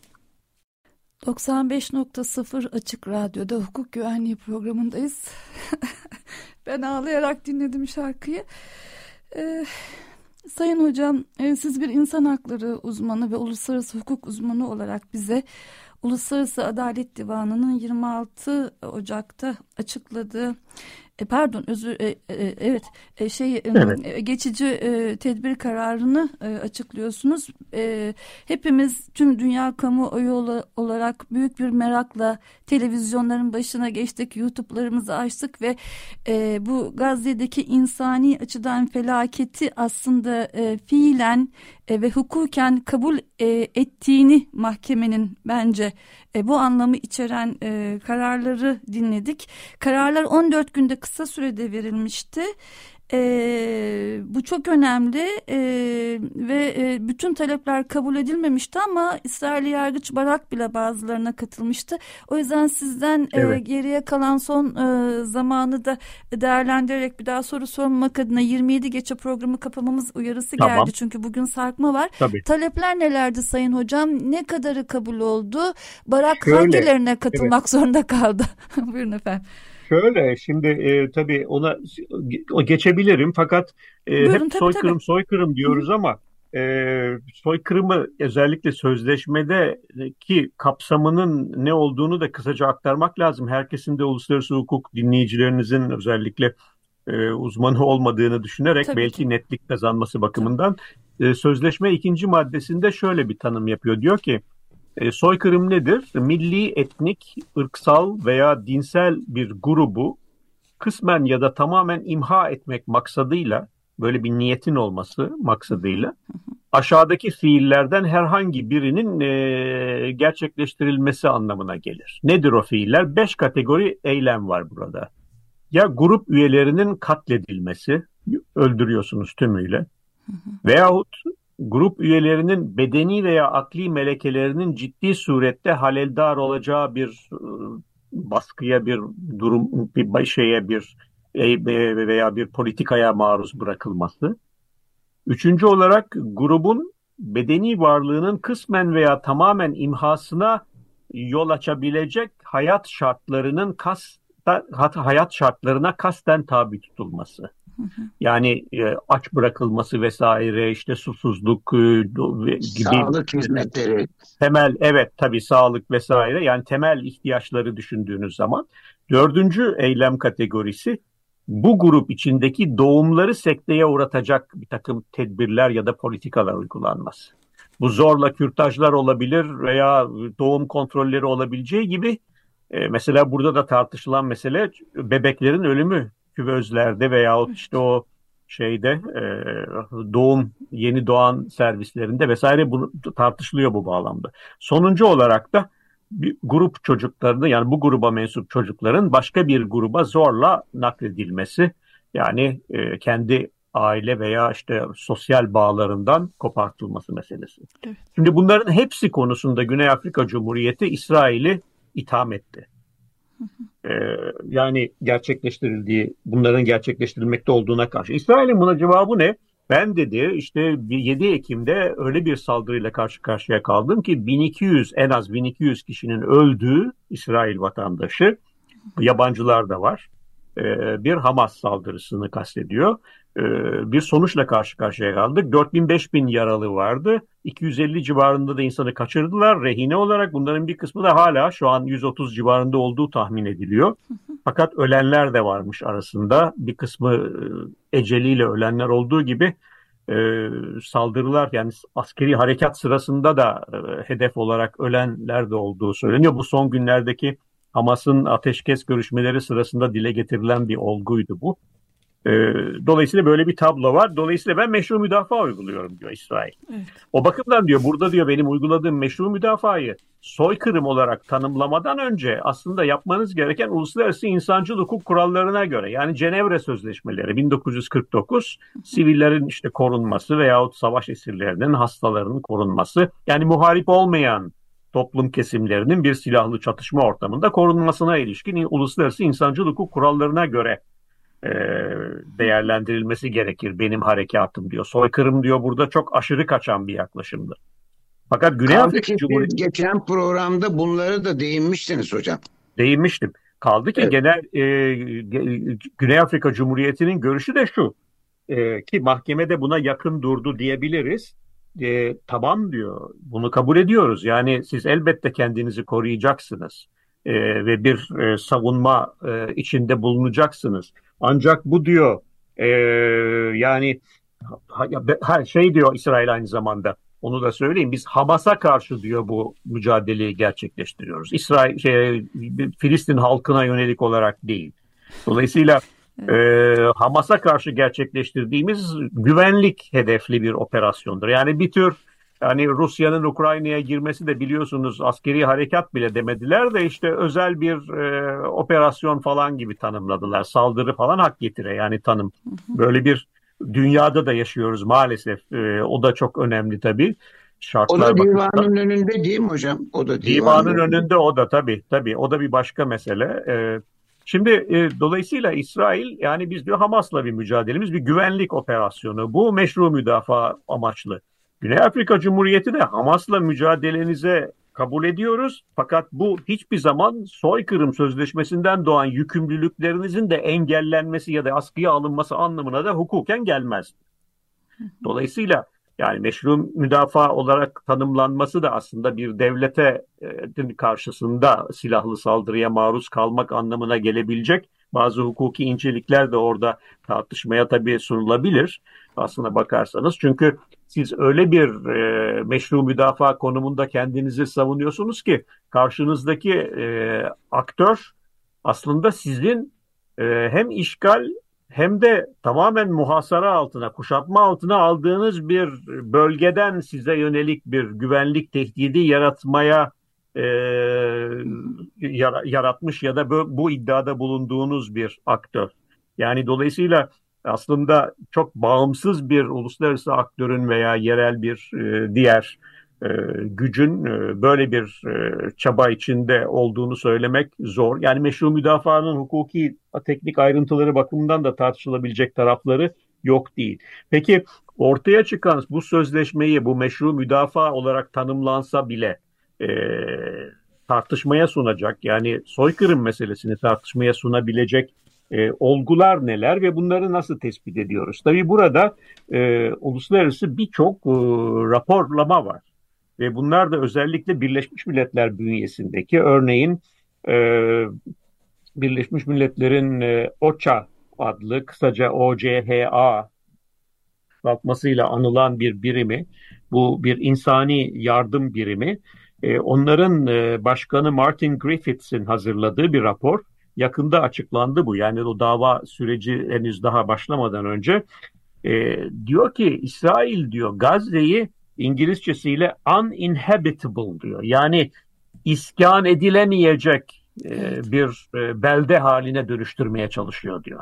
95.0 Açık Radyo'da hukuk güvenliği programındayız. ben ağlayarak dinledim şarkıyı. Ee, Sayın Hocam, e, siz bir insan hakları uzmanı ve uluslararası hukuk uzmanı olarak bize Uluslararası Adalet Divanı'nın 26 Ocak'ta açıkladığı e, pardon özür e, e, evet e, şey evet. E, geçici e, tedbir kararını e, açıklıyorsunuz. E, hepimiz tüm dünya kamuoyu olarak büyük bir merakla televizyonların başına geçtik, YouTube'larımızı açtık ve e, bu Gazze'deki insani açıdan felaketi aslında e, fiilen e, ve hukuken kabul e, ettiğini mahkemenin bence e, bu anlamı içeren e, kararları dinledik. Kararlar 14 günde kısa sürede verilmişti. E, bu çok önemli e, ve e, bütün talepler kabul edilmemişti ama İsrail yargıç Barak bile bazılarına katılmıştı. O yüzden sizden e, evet. e, geriye kalan son e, zamanı da değerlendirerek bir daha soru sormamak adına 27 geçe programı kapamamız uyarısı tamam. geldi. Çünkü bugün sarkma var. Tabii. Talepler nelerdi Sayın Hocam? Ne kadarı kabul oldu? Barak Şöyle, hangilerine katılmak evet. zorunda kaldı? Buyurun efendim. Şöyle şimdi e, tabii ona geçebilirim fakat e, Buyurun, hep tabii, soykırım tabii. soykırım diyoruz Hı. ama e, soykırımı özellikle sözleşmedeki kapsamının ne olduğunu da kısaca aktarmak lazım. Herkesin de uluslararası hukuk dinleyicilerinizin özellikle e, uzmanı olmadığını düşünerek Tabii belki ki. netlik kazanması bakımından e, sözleşme ikinci maddesinde şöyle bir tanım yapıyor. Diyor ki e, soykırım nedir? Milli, etnik, ırksal veya dinsel bir grubu kısmen ya da tamamen imha etmek maksadıyla, böyle bir niyetin olması maksadıyla aşağıdaki fiillerden herhangi birinin e, gerçekleştirilmesi anlamına gelir. Nedir o fiiller? Beş kategori eylem var burada. Ya grup üyelerinin katledilmesi, öldürüyorsunuz tümüyle. Veyahut grup üyelerinin bedeni veya akli melekelerinin ciddi surette haleldar olacağı bir ıı, baskıya, bir durum, bir şeye, bir veya bir politikaya maruz bırakılması. Üçüncü olarak grubun bedeni varlığının kısmen veya tamamen imhasına yol açabilecek hayat şartlarının kas hayat şartlarına kasten tabi tutulması. Yani e, aç bırakılması vesaire işte susuzluk e, gibi sağlık hizmetleri. Temel evet tabii sağlık vesaire. Yani temel ihtiyaçları düşündüğünüz zaman. Dördüncü eylem kategorisi bu grup içindeki doğumları sekteye uğratacak bir takım tedbirler ya da politikalar uygulanması. Bu zorla kürtajlar olabilir veya doğum kontrolleri olabileceği gibi e, mesela burada da tartışılan mesele bebeklerin ölümü küvezlerde veyahut işte o şeyde e, doğum yeni doğan servislerinde vesaire bunu tartışılıyor bu bağlamda. Sonuncu olarak da bir grup çocuklarını yani bu gruba mensup çocukların başka bir gruba zorla nakledilmesi yani e, kendi aile veya işte sosyal bağlarından kopartılması meselesi. Evet. Şimdi bunların hepsi konusunda Güney Afrika Cumhuriyeti İsrail'i itham etti. Ee, yani gerçekleştirildiği, bunların gerçekleştirilmekte olduğuna karşı. İsrail'in buna cevabı ne? Ben dedi işte 7 Ekim'de öyle bir saldırıyla karşı karşıya kaldım ki 1200 en az 1200 kişinin öldüğü İsrail vatandaşı yabancılar da var. Ee, bir Hamas saldırısını kastediyor. Ee, bir sonuçla karşı karşıya kaldık. 4000-5000 yaralı vardı. 250 civarında da insanı kaçırdılar rehine olarak. Bunların bir kısmı da hala şu an 130 civarında olduğu tahmin ediliyor. Fakat ölenler de varmış arasında. Bir kısmı e, eceliyle ölenler olduğu gibi e, saldırılar yani askeri harekat sırasında da e, hedef olarak ölenler de olduğu söyleniyor. Bu son günlerdeki Hamas'ın ateşkes görüşmeleri sırasında dile getirilen bir olguydu bu. E, dolayısıyla böyle bir tablo var. Dolayısıyla ben meşru müdafaa uyguluyorum diyor İsrail. Evet. O bakımdan diyor burada diyor benim uyguladığım meşru müdafayı soykırım olarak tanımlamadan önce aslında yapmanız gereken uluslararası insancıl hukuk kurallarına göre yani Cenevre Sözleşmeleri 1949 sivillerin işte korunması veyahut savaş esirlerinin hastalarının korunması yani muharip olmayan toplum kesimlerinin bir silahlı çatışma ortamında korunmasına ilişkin uluslararası insancıl hukuk kurallarına göre e, değerlendirilmesi gerekir benim harekatım diyor. Soykırım diyor burada çok aşırı kaçan bir yaklaşımdı. Fakat Güney Kaldı Afrika Cumhuriyeti... Geçen programda bunları da değinmiştiniz hocam. Değinmiştim. Kaldı ki evet. genel e, Güney Afrika Cumhuriyeti'nin görüşü de şu e, ki mahkemede buna yakın durdu diyebiliriz. E, tamam diyor bunu kabul ediyoruz. Yani siz elbette kendinizi koruyacaksınız e, ve bir e, savunma e, içinde bulunacaksınız. Ancak bu diyor e, yani her şey diyor İsrail aynı zamanda onu da söyleyeyim. Biz Hamas'a karşı diyor bu mücadeleyi gerçekleştiriyoruz. İsrail şey, Filistin halkına yönelik olarak değil. Dolayısıyla e, Hamas'a karşı gerçekleştirdiğimiz güvenlik hedefli bir operasyondur. Yani bir tür yani Rusya'nın Ukrayna'ya girmesi de biliyorsunuz askeri harekat bile demediler de işte özel bir e, operasyon falan gibi tanımladılar. Saldırı falan hak getire yani tanım. Böyle bir dünyada da yaşıyoruz maalesef. E, o da çok önemli tabii. Şartlar o da divanın bakımdan. önünde değil mi hocam? O da divanın, divanın önünde o da tabii tabii. O da bir başka mesele. E, şimdi e, dolayısıyla İsrail yani biz diyor Hamas'la bir mücadelemiz bir güvenlik operasyonu. Bu meşru müdafaa amaçlı. Güney Afrika Cumhuriyeti de Hamas'la mücadelenize kabul ediyoruz. Fakat bu hiçbir zaman soykırım sözleşmesinden doğan yükümlülüklerinizin de engellenmesi ya da askıya alınması anlamına da hukuken gelmez. Dolayısıyla yani meşru müdafaa olarak tanımlanması da aslında bir devlete karşısında silahlı saldırıya maruz kalmak anlamına gelebilecek bazı hukuki incelikler de orada tartışmaya tabii sunulabilir aslına bakarsanız. Çünkü siz öyle bir e, meşru müdafaa konumunda kendinizi savunuyorsunuz ki karşınızdaki e, aktör aslında sizin e, hem işgal hem de tamamen muhasara altına, kuşatma altına aldığınız bir bölgeden size yönelik bir güvenlik tehdidi yaratmaya e, yaratmış ya da bu, bu iddiada bulunduğunuz bir aktör. Yani dolayısıyla aslında çok bağımsız bir uluslararası aktörün veya yerel bir e, diğer e, gücün e, böyle bir çaba içinde olduğunu söylemek zor. Yani meşru müdafaanın hukuki teknik ayrıntıları bakımından da tartışılabilecek tarafları yok değil. Peki ortaya çıkan bu sözleşmeyi bu meşru müdafaa olarak tanımlansa bile e, tartışmaya sunacak yani soykırım meselesini tartışmaya sunabilecek e, olgular neler ve bunları nasıl tespit ediyoruz? Tabii burada e, uluslararası birçok e, raporlama var ve bunlar da özellikle Birleşmiş Milletler bünyesindeki örneğin e, Birleşmiş Milletler'in e, OCHA adlı kısaca OCHA kalkmasıyla anılan bir birimi, bu bir insani yardım birimi. E, onların e, başkanı Martin Griffiths'in hazırladığı bir rapor yakında açıklandı bu. Yani o dava süreci henüz daha başlamadan önce e, diyor ki İsrail diyor Gazze'yi İngilizcesiyle uninhabitable diyor. Yani iskan edilemeyecek e, bir e, belde haline dönüştürmeye çalışıyor diyor.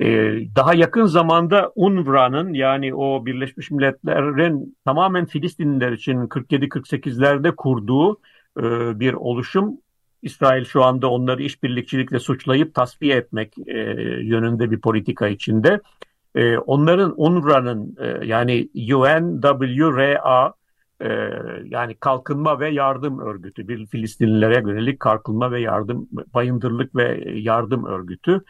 Ee, daha yakın zamanda UNRWA'nın yani o Birleşmiş Milletler'in tamamen Filistinliler için 47-48'lerde kurduğu e, bir oluşum İsrail şu anda onları işbirlikçilikle suçlayıp tasfiye etmek e, yönünde bir politika içinde. E, onların UNRWA'nın e, yani UNWRA e, yani kalkınma ve yardım örgütü bir Filistinlilere yönelik kalkınma ve yardım bayındırlık ve yardım örgütü.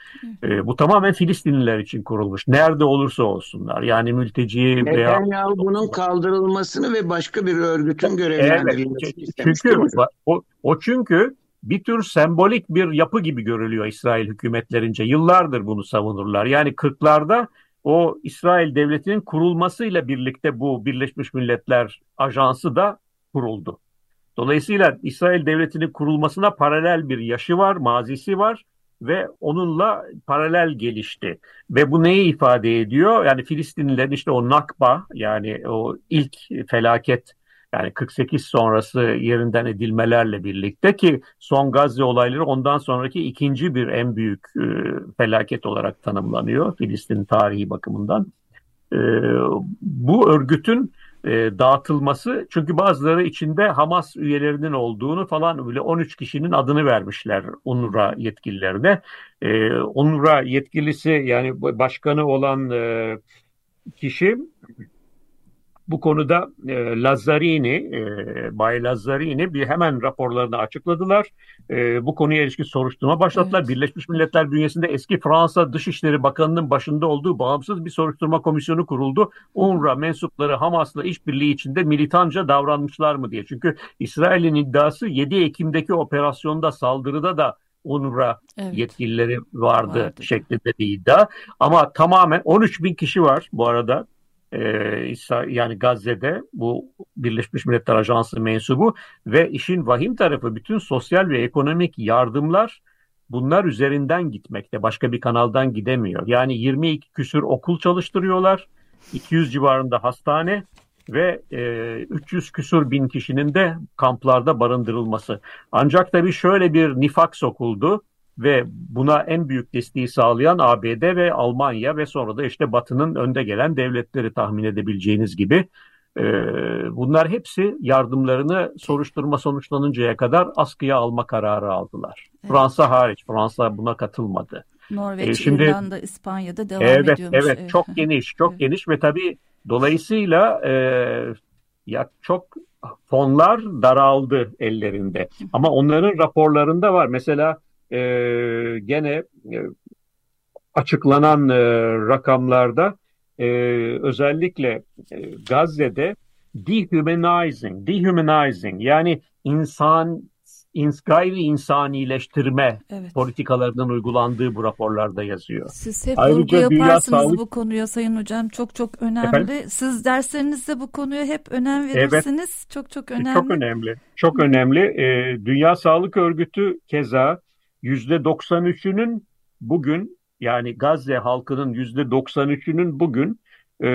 E, bu tamamen Filistinliler için kurulmuş. Nerede olursa olsunlar. Yani mülteci veya bunun kaldırılmasını ve başka bir örgütün görevlendirilmesini evet, çünkü o, o çünkü bir tür sembolik bir yapı gibi görülüyor İsrail hükümetlerince. Yıllardır bunu savunurlar. Yani 40'larda o İsrail devletinin kurulmasıyla birlikte bu Birleşmiş Milletler Ajansı da kuruldu. Dolayısıyla İsrail devletinin kurulmasına paralel bir yaşı var, mazisi var ve onunla paralel gelişti. Ve bu neyi ifade ediyor? Yani Filistinlilerin işte o Nakba yani o ilk felaket yani 48 sonrası yerinden edilmelerle birlikte ki son Gazze olayları ondan sonraki ikinci bir en büyük e, felaket olarak tanımlanıyor Filistin tarihi bakımından. E, bu örgütün e, dağıtılması çünkü bazıları içinde Hamas üyelerinin olduğunu falan bile 13 kişinin adını vermişler UNRWA yetkililerine. E, UNRWA yetkilisi yani başkanı olan e, kişi bu konuda e, Lazzarini, e, Bay Lazzarini bir hemen raporlarını açıkladılar. E, bu konuya ilişkin soruşturma başlattılar. Evet. Birleşmiş Milletler bünyesinde eski Fransa Dışişleri Bakanı'nın başında olduğu bağımsız bir soruşturma komisyonu kuruldu. UNRWA mensupları Hamas'la işbirliği içinde militanca davranmışlar mı diye. Çünkü İsrail'in iddiası 7 Ekim'deki operasyonda saldırıda da UNRWA evet. yetkilileri vardı, vardı şeklinde bir iddia. Ama tamamen 13 bin kişi var bu arada. Ee, yani Gazze'de bu Birleşmiş Milletler Ajansı mensubu ve işin vahim tarafı bütün sosyal ve ekonomik yardımlar bunlar üzerinden gitmekte. Başka bir kanaldan gidemiyor. Yani 22 küsür okul çalıştırıyorlar. 200 civarında hastane ve e, 300 küsur bin kişinin de kamplarda barındırılması. Ancak tabii şöyle bir nifak sokuldu ve buna en büyük desteği sağlayan ABD ve Almanya ve sonra da işte Batı'nın önde gelen devletleri tahmin edebileceğiniz gibi. E, bunlar hepsi yardımlarını soruşturma sonuçlanıncaya kadar askıya alma kararı aldılar. Evet. Fransa hariç, Fransa buna katılmadı. Norveç, e, şimdi, İrlanda, İspanya'da devam evet, ediyormuş. Evet, çok geniş, çok evet. geniş ve tabii Dolayısıyla e, ya çok fonlar daraldı ellerinde. Ama onların raporlarında var. Mesela e, gene e, açıklanan e, rakamlarda e, özellikle e, Gazze'de dehumanizing, dehumanizing yani insan ins gayri insanileştirme evet. politikalarının uygulandığı bu raporlarda yazıyor. Siz hep Ayrıca vurgu yaparsınız Sağlık... bu konuya Sayın Hocam. Çok çok önemli. Efendim? Siz derslerinizde bu konuya hep önem verirsiniz. Evet. Çok çok önemli. Çok önemli. Çok önemli. Ee, Dünya Sağlık Örgütü keza %93'ünün bugün yani Gazze halkının %93'ünün bugün e,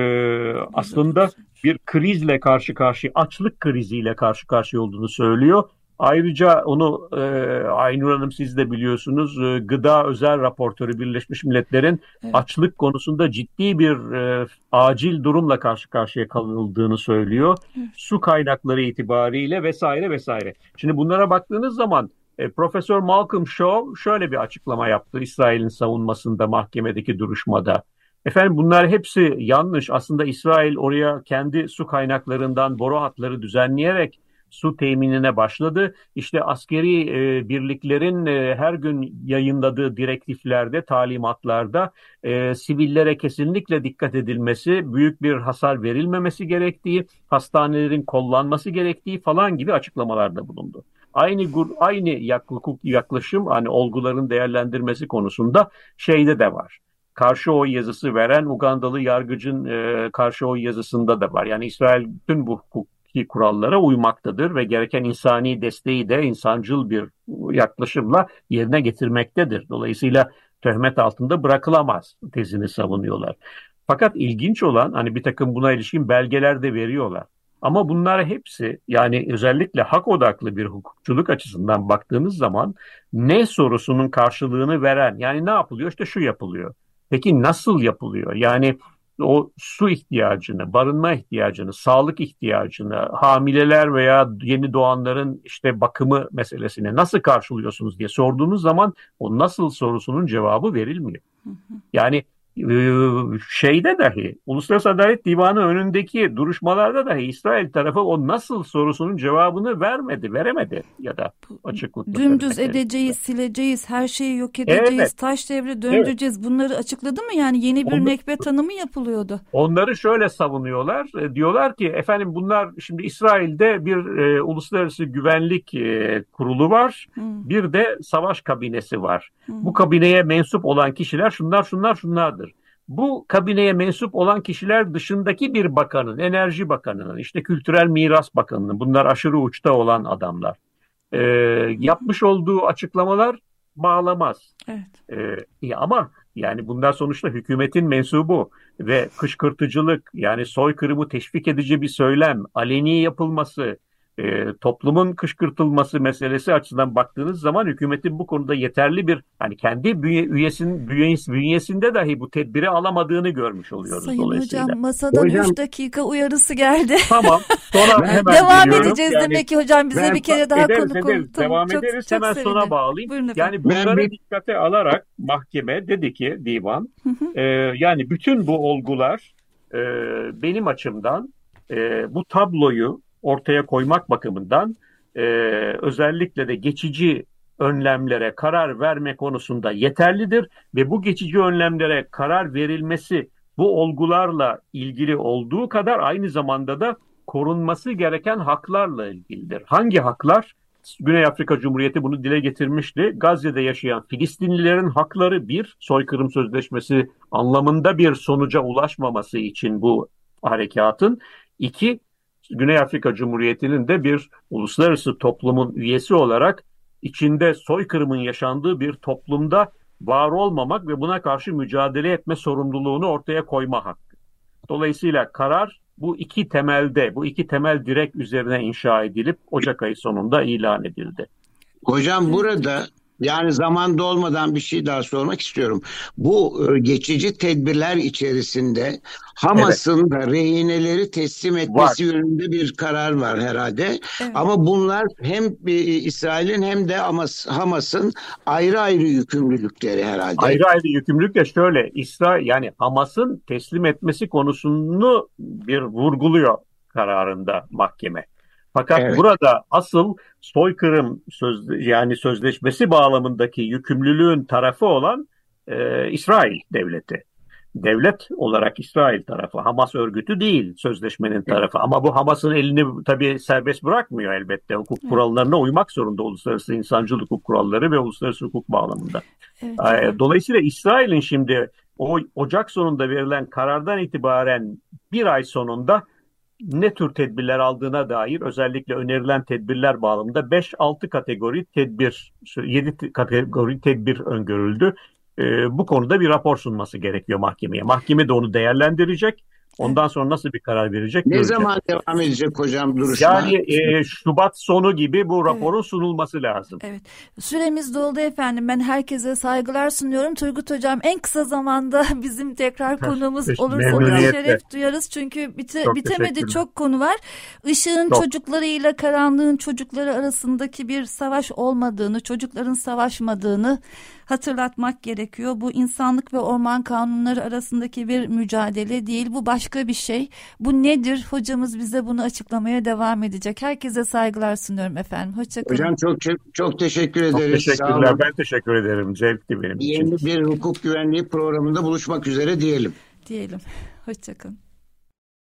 aslında bir krizle karşı karşıya, açlık kriziyle karşı karşıya olduğunu söylüyor Ayrıca onu e, Aynur Hanım siz de biliyorsunuz e, gıda özel raportörü Birleşmiş Milletler'in evet. açlık konusunda ciddi bir e, acil durumla karşı karşıya kalındığını söylüyor. Evet. Su kaynakları itibariyle vesaire vesaire. Şimdi bunlara baktığınız zaman e, Profesör Malcolm Shaw şöyle bir açıklama yaptı İsrail'in savunmasında mahkemedeki duruşmada. Efendim bunlar hepsi yanlış. Aslında İsrail oraya kendi su kaynaklarından boru hatları düzenleyerek su teminine başladı. İşte askeri e, birliklerin e, her gün yayınladığı direktiflerde, talimatlarda e, sivillere kesinlikle dikkat edilmesi, büyük bir hasar verilmemesi gerektiği, hastanelerin kollanması gerektiği falan gibi açıklamalarda bulundu. Aynı aynı yaklaşım hani olguların değerlendirmesi konusunda şeyde de var karşı oy yazısı veren Ugandalı yargıcın e, karşı oy yazısında da var. Yani İsrail bütün bu hukuk hukuki kurallara uymaktadır ve gereken insani desteği de insancıl bir yaklaşımla yerine getirmektedir. Dolayısıyla töhmet altında bırakılamaz tezini savunuyorlar. Fakat ilginç olan hani bir takım buna ilişkin belgeler de veriyorlar. Ama bunlar hepsi yani özellikle hak odaklı bir hukukçuluk açısından baktığınız zaman ne sorusunun karşılığını veren yani ne yapılıyor işte şu yapılıyor. Peki nasıl yapılıyor? Yani o su ihtiyacını, barınma ihtiyacını, sağlık ihtiyacını, hamileler veya yeni doğanların işte bakımı meselesini nasıl karşılıyorsunuz diye sorduğunuz zaman o nasıl sorusunun cevabı verilmiyor. Yani şeyde dahi Uluslararası Adalet Divanı önündeki duruşmalarda dahi İsrail tarafı o nasıl sorusunun cevabını vermedi, veremedi ya da açıklıkla. Dümdüz edeceğiz, sileceğiz, her şeyi yok edeceğiz, evet. taş devre döndüreceğiz. Evet. Bunları açıkladı mı yani yeni bir Onları, nekbe tanımı yapılıyordu? Onları şöyle savunuyorlar. E, diyorlar ki efendim bunlar şimdi İsrail'de bir e, uluslararası güvenlik e, kurulu var. Hmm. Bir de savaş kabinesi var. Hmm. Bu kabineye mensup olan kişiler şunlar şunlar şunlardır bu kabineye mensup olan kişiler dışındaki bir bakanın, enerji bakanının, işte kültürel miras bakanının, bunlar aşırı uçta olan adamlar e, yapmış olduğu açıklamalar bağlamaz. Evet. E, ama yani bunlar sonuçta hükümetin mensubu ve kışkırtıcılık yani soykırımı teşvik edici bir söylem, aleni yapılması, e, toplumun kışkırtılması meselesi açısından baktığınız zaman hükümetin bu konuda yeterli bir hani kendi bünye, üyesin, bünyesi, bünyesinde dahi bu tedbiri alamadığını görmüş oluyoruz Sayın dolayısıyla. Hocam masadan hocam, 3 dakika uyarısı geldi. Tamam. Sonra hemen Devam biliyorum. edeceğiz yani, demek ki hocam bize ben, bir kere daha ederiz, konu ederiz. Tamam, Devam çok, ederiz çok hemen sevindim. sona bağlayayım. Buyurun yani bunları dikkate alarak mahkeme dedi ki divan e, yani bütün bu olgular e, benim açımdan e, bu tabloyu ortaya koymak bakımından e, özellikle de geçici önlemlere karar verme konusunda yeterlidir ve bu geçici önlemlere karar verilmesi bu olgularla ilgili olduğu kadar aynı zamanda da korunması gereken haklarla ilgilidir. Hangi haklar? Güney Afrika Cumhuriyeti bunu dile getirmişti. Gazze'de yaşayan Filistinlilerin hakları bir, soykırım sözleşmesi anlamında bir sonuca ulaşmaması için bu harekatın. iki Güney Afrika Cumhuriyeti'nin de bir uluslararası toplumun üyesi olarak içinde soykırımın yaşandığı bir toplumda var olmamak ve buna karşı mücadele etme sorumluluğunu ortaya koyma hakkı. Dolayısıyla karar bu iki temelde, bu iki temel direk üzerine inşa edilip Ocak ayı sonunda ilan edildi. Hocam burada yani zaman dolmadan bir şey daha sormak istiyorum. Bu e, geçici tedbirler içerisinde Hamas'ın evet. da rehineleri teslim etmesi var. yönünde bir karar var herhalde. Evet. Ama bunlar hem e, İsrail'in hem de Hamas'ın ayrı ayrı yükümlülükleri herhalde. Ayrı ayrı yükümlülük de şöyle İsrail yani Hamas'ın teslim etmesi konusunu bir vurguluyor kararında mahkeme. Fakat evet. burada asıl soykırım söz, yani sözleşmesi bağlamındaki yükümlülüğün tarafı olan e, İsrail devleti. Devlet olarak İsrail tarafı, Hamas örgütü değil sözleşmenin tarafı. Ama bu Hamas'ın elini tabii serbest bırakmıyor elbette. Hukuk kurallarına uymak zorunda uluslararası insancıl hukuk kuralları ve uluslararası hukuk bağlamında. Evet. Dolayısıyla İsrail'in şimdi o Ocak sonunda verilen karardan itibaren bir ay sonunda ne tür tedbirler aldığına dair özellikle önerilen tedbirler bağlamında 5-6 kategori tedbir, 7 kategori tedbir öngörüldü. E, bu konuda bir rapor sunması gerekiyor mahkemeye. Mahkeme de onu değerlendirecek Ondan sonra nasıl bir karar verecek? Ne göreceğiz. zaman devam edecek hocam duruşma? Yani e, Şubat sonu gibi bu raporun evet. sunulması lazım. Evet. Süremiz doldu efendim. Ben herkese saygılar sunuyorum. Turgut hocam en kısa zamanda bizim tekrar konuğumuz olursa şeref duyarız. Çünkü bite, çok bitemedi çok konu var. Işığın çok. çocuklarıyla karanlığın çocukları arasındaki bir savaş olmadığını, çocukların savaşmadığını hatırlatmak gerekiyor. Bu insanlık ve orman kanunları arasındaki bir mücadele değil. Bu başka bir şey. Bu nedir? Hocamız bize bunu açıklamaya devam edecek. Herkese saygılar sunuyorum efendim. Hoşçakalın. Hocam çok çok, çok teşekkür ederiz. Çok teşekkürler. Ben teşekkür ederim. Zevkli benim için. Yeni bir hukuk güvenliği programında buluşmak üzere diyelim. Diyelim. Hoşçakalın.